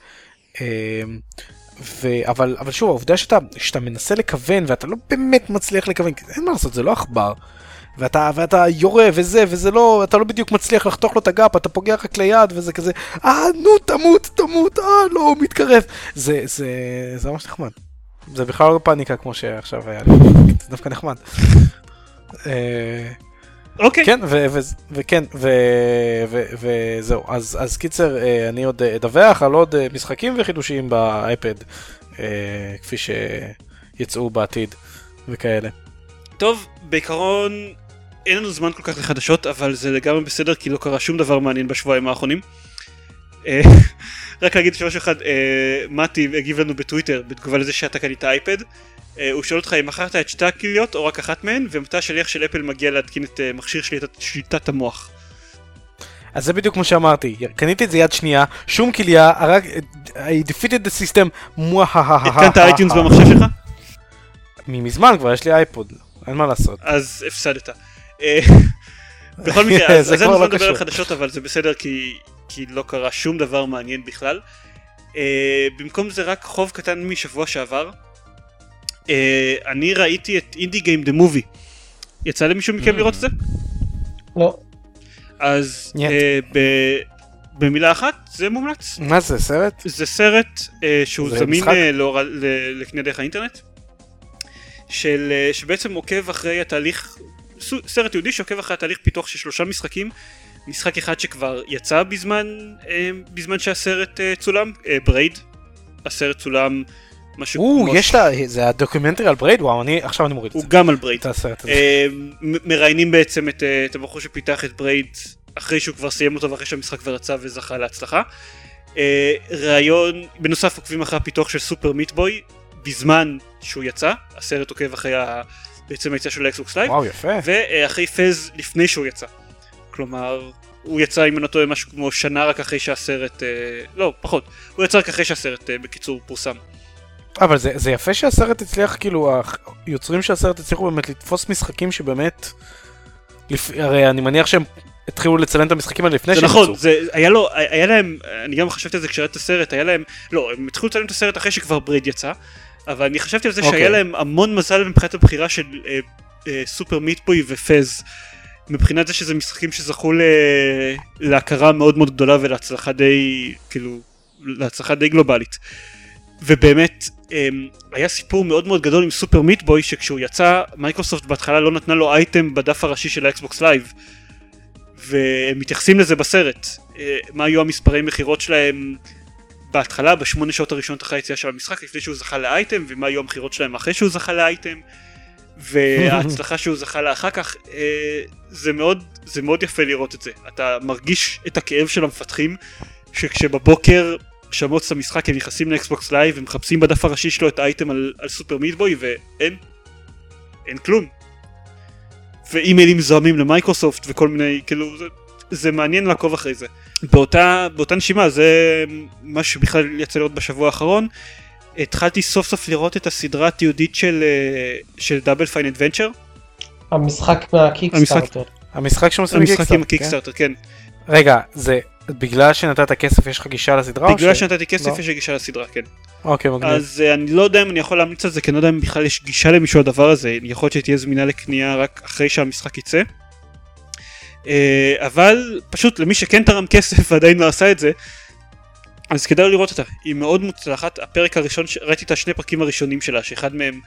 ו... אבל, אבל שוב, העובדה שאתה, שאתה מנסה לכוון ואתה לא באמת מצליח לכוון, אין מה לעשות, זה לא עכבר. ואתה, ואתה יורה וזה, וזה לא, אתה לא בדיוק מצליח לחתוך לו את הגב, אתה פוגע רק ליד, וזה כזה, אה, נו, תמות, תמות, אה, לא, הוא מתקרב. זה, זה, זה ממש נחמד. זה בכלל לא פאניקה כמו שעכשיו היה לי, זה דווקא נחמד. אה, אוקיי. כן, וכן, וזהו, אז, קיצר, אה, אני עוד אה, אדווח על עוד משחקים וחידושים באייפד, כפי שיצאו בעתיד וכאלה. טוב, בעיקרון אין לנו זמן כל כך לחדשות, אבל זה לגמרי בסדר כי לא קרה שום דבר מעניין בשבועיים האחרונים. אה, רק להגיד משהו אחד, אה, מתי הגיב לנו בטוויטר בתגובה לזה שאתה קנית iPad, אה, הוא שואל אותך אם מכרת את שתי הכליות או רק אחת מהן, ומתי השליח של אפל מגיע להתקין את אה, מכשיר שליטת, שליטת המוח. אז זה בדיוק כמו שאמרתי, קניתי את זה יד שנייה, שום כליה, הרג... I defeated the system, מוההההה. התקנת iTunes במחשב שלך? ממזמן כבר, יש לי iPod, אין מה לעשות. אז הפסדת. אה, *laughs* בכל מקרה, אז זה אז אין כבר זמן לדבר על קשור. חדשות, אבל זה בסדר כי, כי לא קרה שום דבר מעניין בכלל. אה, במקום זה רק חוב קטן משבוע שעבר. אה, אני ראיתי את אינדי גיים דה מובי. יצא למישהו מכם לראות את זה? לא. אז. אה, ב- במילה אחת זה מומלץ. מה זה, סרט? זה סרט אה, שהוא זה זמין? אה, להור- ל- לקנייה דרך האינטרנט. של, אה, שבעצם עוקב אחרי התהליך, סרט וידאו שעוקב אחרי התהליך פיתוח של שלושה משחקים. משחק אחד שכבר יצא בזמן, אה, בזמן שהסרט אה, צולם, אה, Braid. הסרט צולם משהו או, כמו... יש לה, זה הדוקומנטרי על Braid? וואו, אני, עכשיו אני מוריד את הוא זה. גם על Braid. את הסרט הזה. מראיינים בעצם את, את הבחור שפיתח את Braid אחרי שהוא כבר סיים אותו ואחרי שהמשחק כבר יצא וזכה להצלחה. ראיון, בנוסף עוקבים אחרי הפיתוח של Super Meat Boy בזמן שהוא יצא, הסרט עוקב אחרי ה... בעצם היציאה של ה-Xbox Live, וואו, יפה. ואחרי פז לפני שהוא יצא. כלומר, הוא יצא אם אני לא טועה משהו כמו שנה רק אחרי שהסרט, אה, לא, פחות, הוא יצא רק אחרי שהסרט אה, בקיצור פורסם. אבל זה, זה יפה שהסרט הצליח, כאילו, היוצרים של הסרט הצליחו באמת לתפוס משחקים שבאמת... לפ... הרי אני מניח שהם התחילו לצלם את המשחקים האלה לפני שהם נכון, יצאו. זה היה לו, היה להם, אני גם חשבתי על זה כשראיתי את הסרט, היה להם, לא, הם התחילו לצלם את הסרט אחרי שכבר Braid יצא, אבל אני חשבתי על זה אוקיי. שהיה להם המון מזל מבחינת הבחירה של אה, אה, Super Meat Boy ו-Fez, מבחינת זה שזה משחקים שזכו ל... להכרה מאוד מאוד גדולה ולהצלחה די, כאילו, להצלחה די גלובלית. ובאמת, אמ, היה סיפור מאוד מאוד גדול עם Super Meat Boy, שכשהוא יצא, מייקרוסופט בהתחלה לא נתנה לו אייטם בדף הראשי של ה-Xbox Live. והם מתייחסים לזה בסרט. אה, מה היו המספרי מכירות שלהם בהתחלה, בשמונה שעות הראשונות אחרי היציאה של המשחק, לפני שהוא זכה ל-item, ומה היו המכירות שלהם אחרי שהוא זכה ל-item, וההצלחה שהוא זכה לה אחר כך, אה, זה מאוד, זה מאוד יפה לראות את זה. אתה מרגיש את הכאב של המפתחים, שכשבבוקר שמעו את המשחק הם נכנסים ל-Xbox Live ומחפשים בדף הראשי שלו את ה-item על, על Super Meat Boy ואין, אין כלום. ואימיילים זוהמים למייקרוסופט וכל מיני, כאילו, זה, זה מעניין לעקוב אחרי זה. באותה, באותה נשימה, זה מה שבכלל יצא לראות בשבוע האחרון. התחלתי סוף סוף לראות את הסדרה התיעודית של, אה, של דאבל פיין אדוונצ'ר. המשחק מהקיקסטארטר. המשחק שעושים המשחק עם בקיקסטארטר, הקיקסטארטר, כן. כן? רגע, זה בגלל שנתת כסף יש לך גישה לסדרה? בגלל ש- שנתתי כסף לא. יש לי גישה לסדרה, כן. אוקיי, מגניב. אז אה, אני לא יודע אם אני יכול להמליץ על זה, כי אני לא יודע אם בכלל יש גישה למישהו לדבר הזה, יכול להיות שתהיה זמינה לקנייה רק אחרי שהמשחק יצא. אה, אבל פשוט למי שכן תרם כסף ועדיין לא עשה את זה, אז כדאי לראות אותה, היא מאוד מוצלחת, הפרק הראשון, ש- ראיתי את השני פרקים הראשונים שלה, שאחד מהם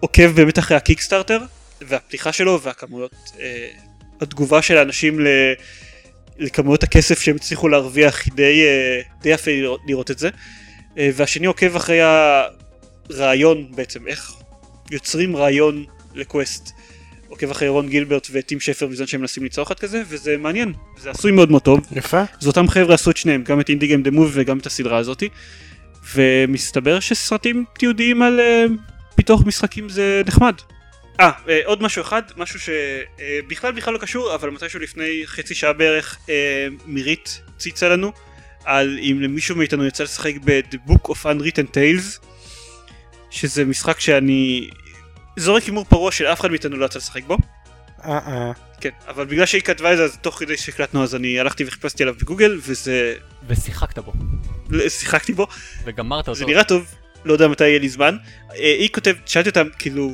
עוקב באמת אחרי הקיקסטארטר, והפתיחה שלו והכמויות, אה, התגובה של האנשים ל... לכמויות הכסף שהם הצליחו להרוויח, היא די, אה, די יפה לראות, לראות את זה. אה, והשני עוקב אחרי הרעיון בעצם, איך יוצרים רעיון לקווסט. עוקב אחרי רון גילברט וטים שפר בזמן שהם מנסים ליצור אחד כזה, וזה מעניין, זה עשוי מאוד מאוד טוב. יפה. אז אותם חבר'ה עשו את שניהם, גם את אינדי גיים דה מובי וגם את הסדרה הזאתי. ומסתבר שסרטים תיעודיים על uh, פיתוח משחקים זה נחמד. אה, uh, עוד משהו אחד, משהו שבכלל בכלל לא קשור, אבל מתישהו לפני חצי שעה בערך uh, מירית ציצה לנו, על אם למישהו מאיתנו יצא לשחק ב-The Book of Unwritten Tales, שזה משחק שאני זורק הימור פרוע שאף אחד מאיתנו לא יצא לשחק בו. אה, אה. כן, אבל בגלל שהיא כתבה את זה, אז תוך כדי שהקלטנו אז אני הלכתי וחיפשתי עליו בגוגל, וזה... ושיחקת בו, שיחקתי בו, וגמרת אותו. זה נראה טוב, לא יודע מתי יהיה לי זמן. אה, היא כותבת, שאלתי אותה כאילו,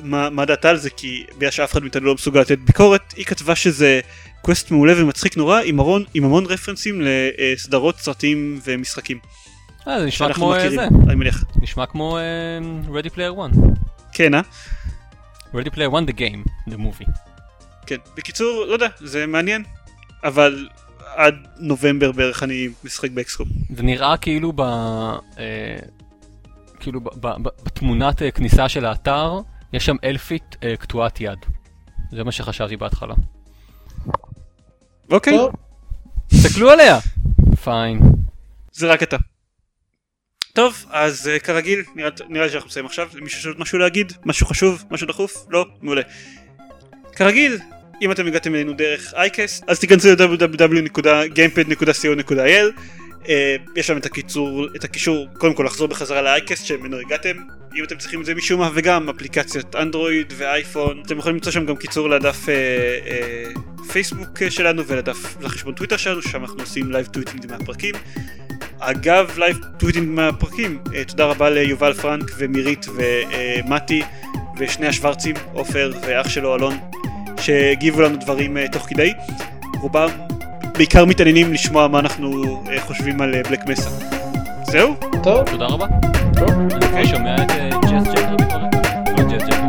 מה, מה דעתה על זה, כי בגלל שאף אחד מאיתנו לא מסוגל לתת ביקורת, היא כתבה שזה קווסט מעולה ומצחיק נורא, עם המון, עם המון רפרנסים לסדרות, סרטים ומשחקים. אה, זה נשמע כמו אה, מכירים, זה, אני מניח. נשמע כמו אה, Ready Player One. כן, אה? Ready Player One the game, the movie. כן. בקיצור, לא יודע, זה מעניין, אבל עד נובמבר בערך אני משחק באקסקום. זה נראה כאילו ב... אה, כאילו ב- ב- ב- בתמונת אה, כניסה של האתר, יש שם אלפית אה, קטועת יד. זה מה שחשבתי בהתחלה. אוקיי, תסתכלו עליה! פיין. זה רק אתה. טוב, אז uh, כרגיל, נראה, נראה לי שאנחנו מסיימים עכשיו. למישהו יש עוד משהו להגיד? משהו חשוב? משהו דחוף? לא? מעולה. כרגיל, אם אתם הגעתם אלינו דרך אייקסט, אז תיכנסו ל-www.gamepad.co.il uh, יש שם את הקיצור, את הקישור, קודם כל לחזור בחזרה לאייקסט שממנו הגעתם, אם אתם צריכים את זה משום מה, וגם אפליקציות אנדרואיד ואייפון, אתם יכולים למצוא שם גם קיצור לדף uh, uh, פייסבוק שלנו ולדף, לחשבון טוויטר שלנו, ששם אנחנו עושים live tweeting מהפרקים. אגב live tweeting מהפרקים, uh, תודה רבה ליובל פרנק ומירית ומתי ושני השוורצים, עופר ואח שלו אלון, שהגיבו לנו דברים uh, תוך כדי. רובם בעיקר מתעניינים לשמוע מה אנחנו uh, חושבים על Black uh, Mesa. זהו? טוב, תודה רבה. טוב. אני שומע את אה, ג'אז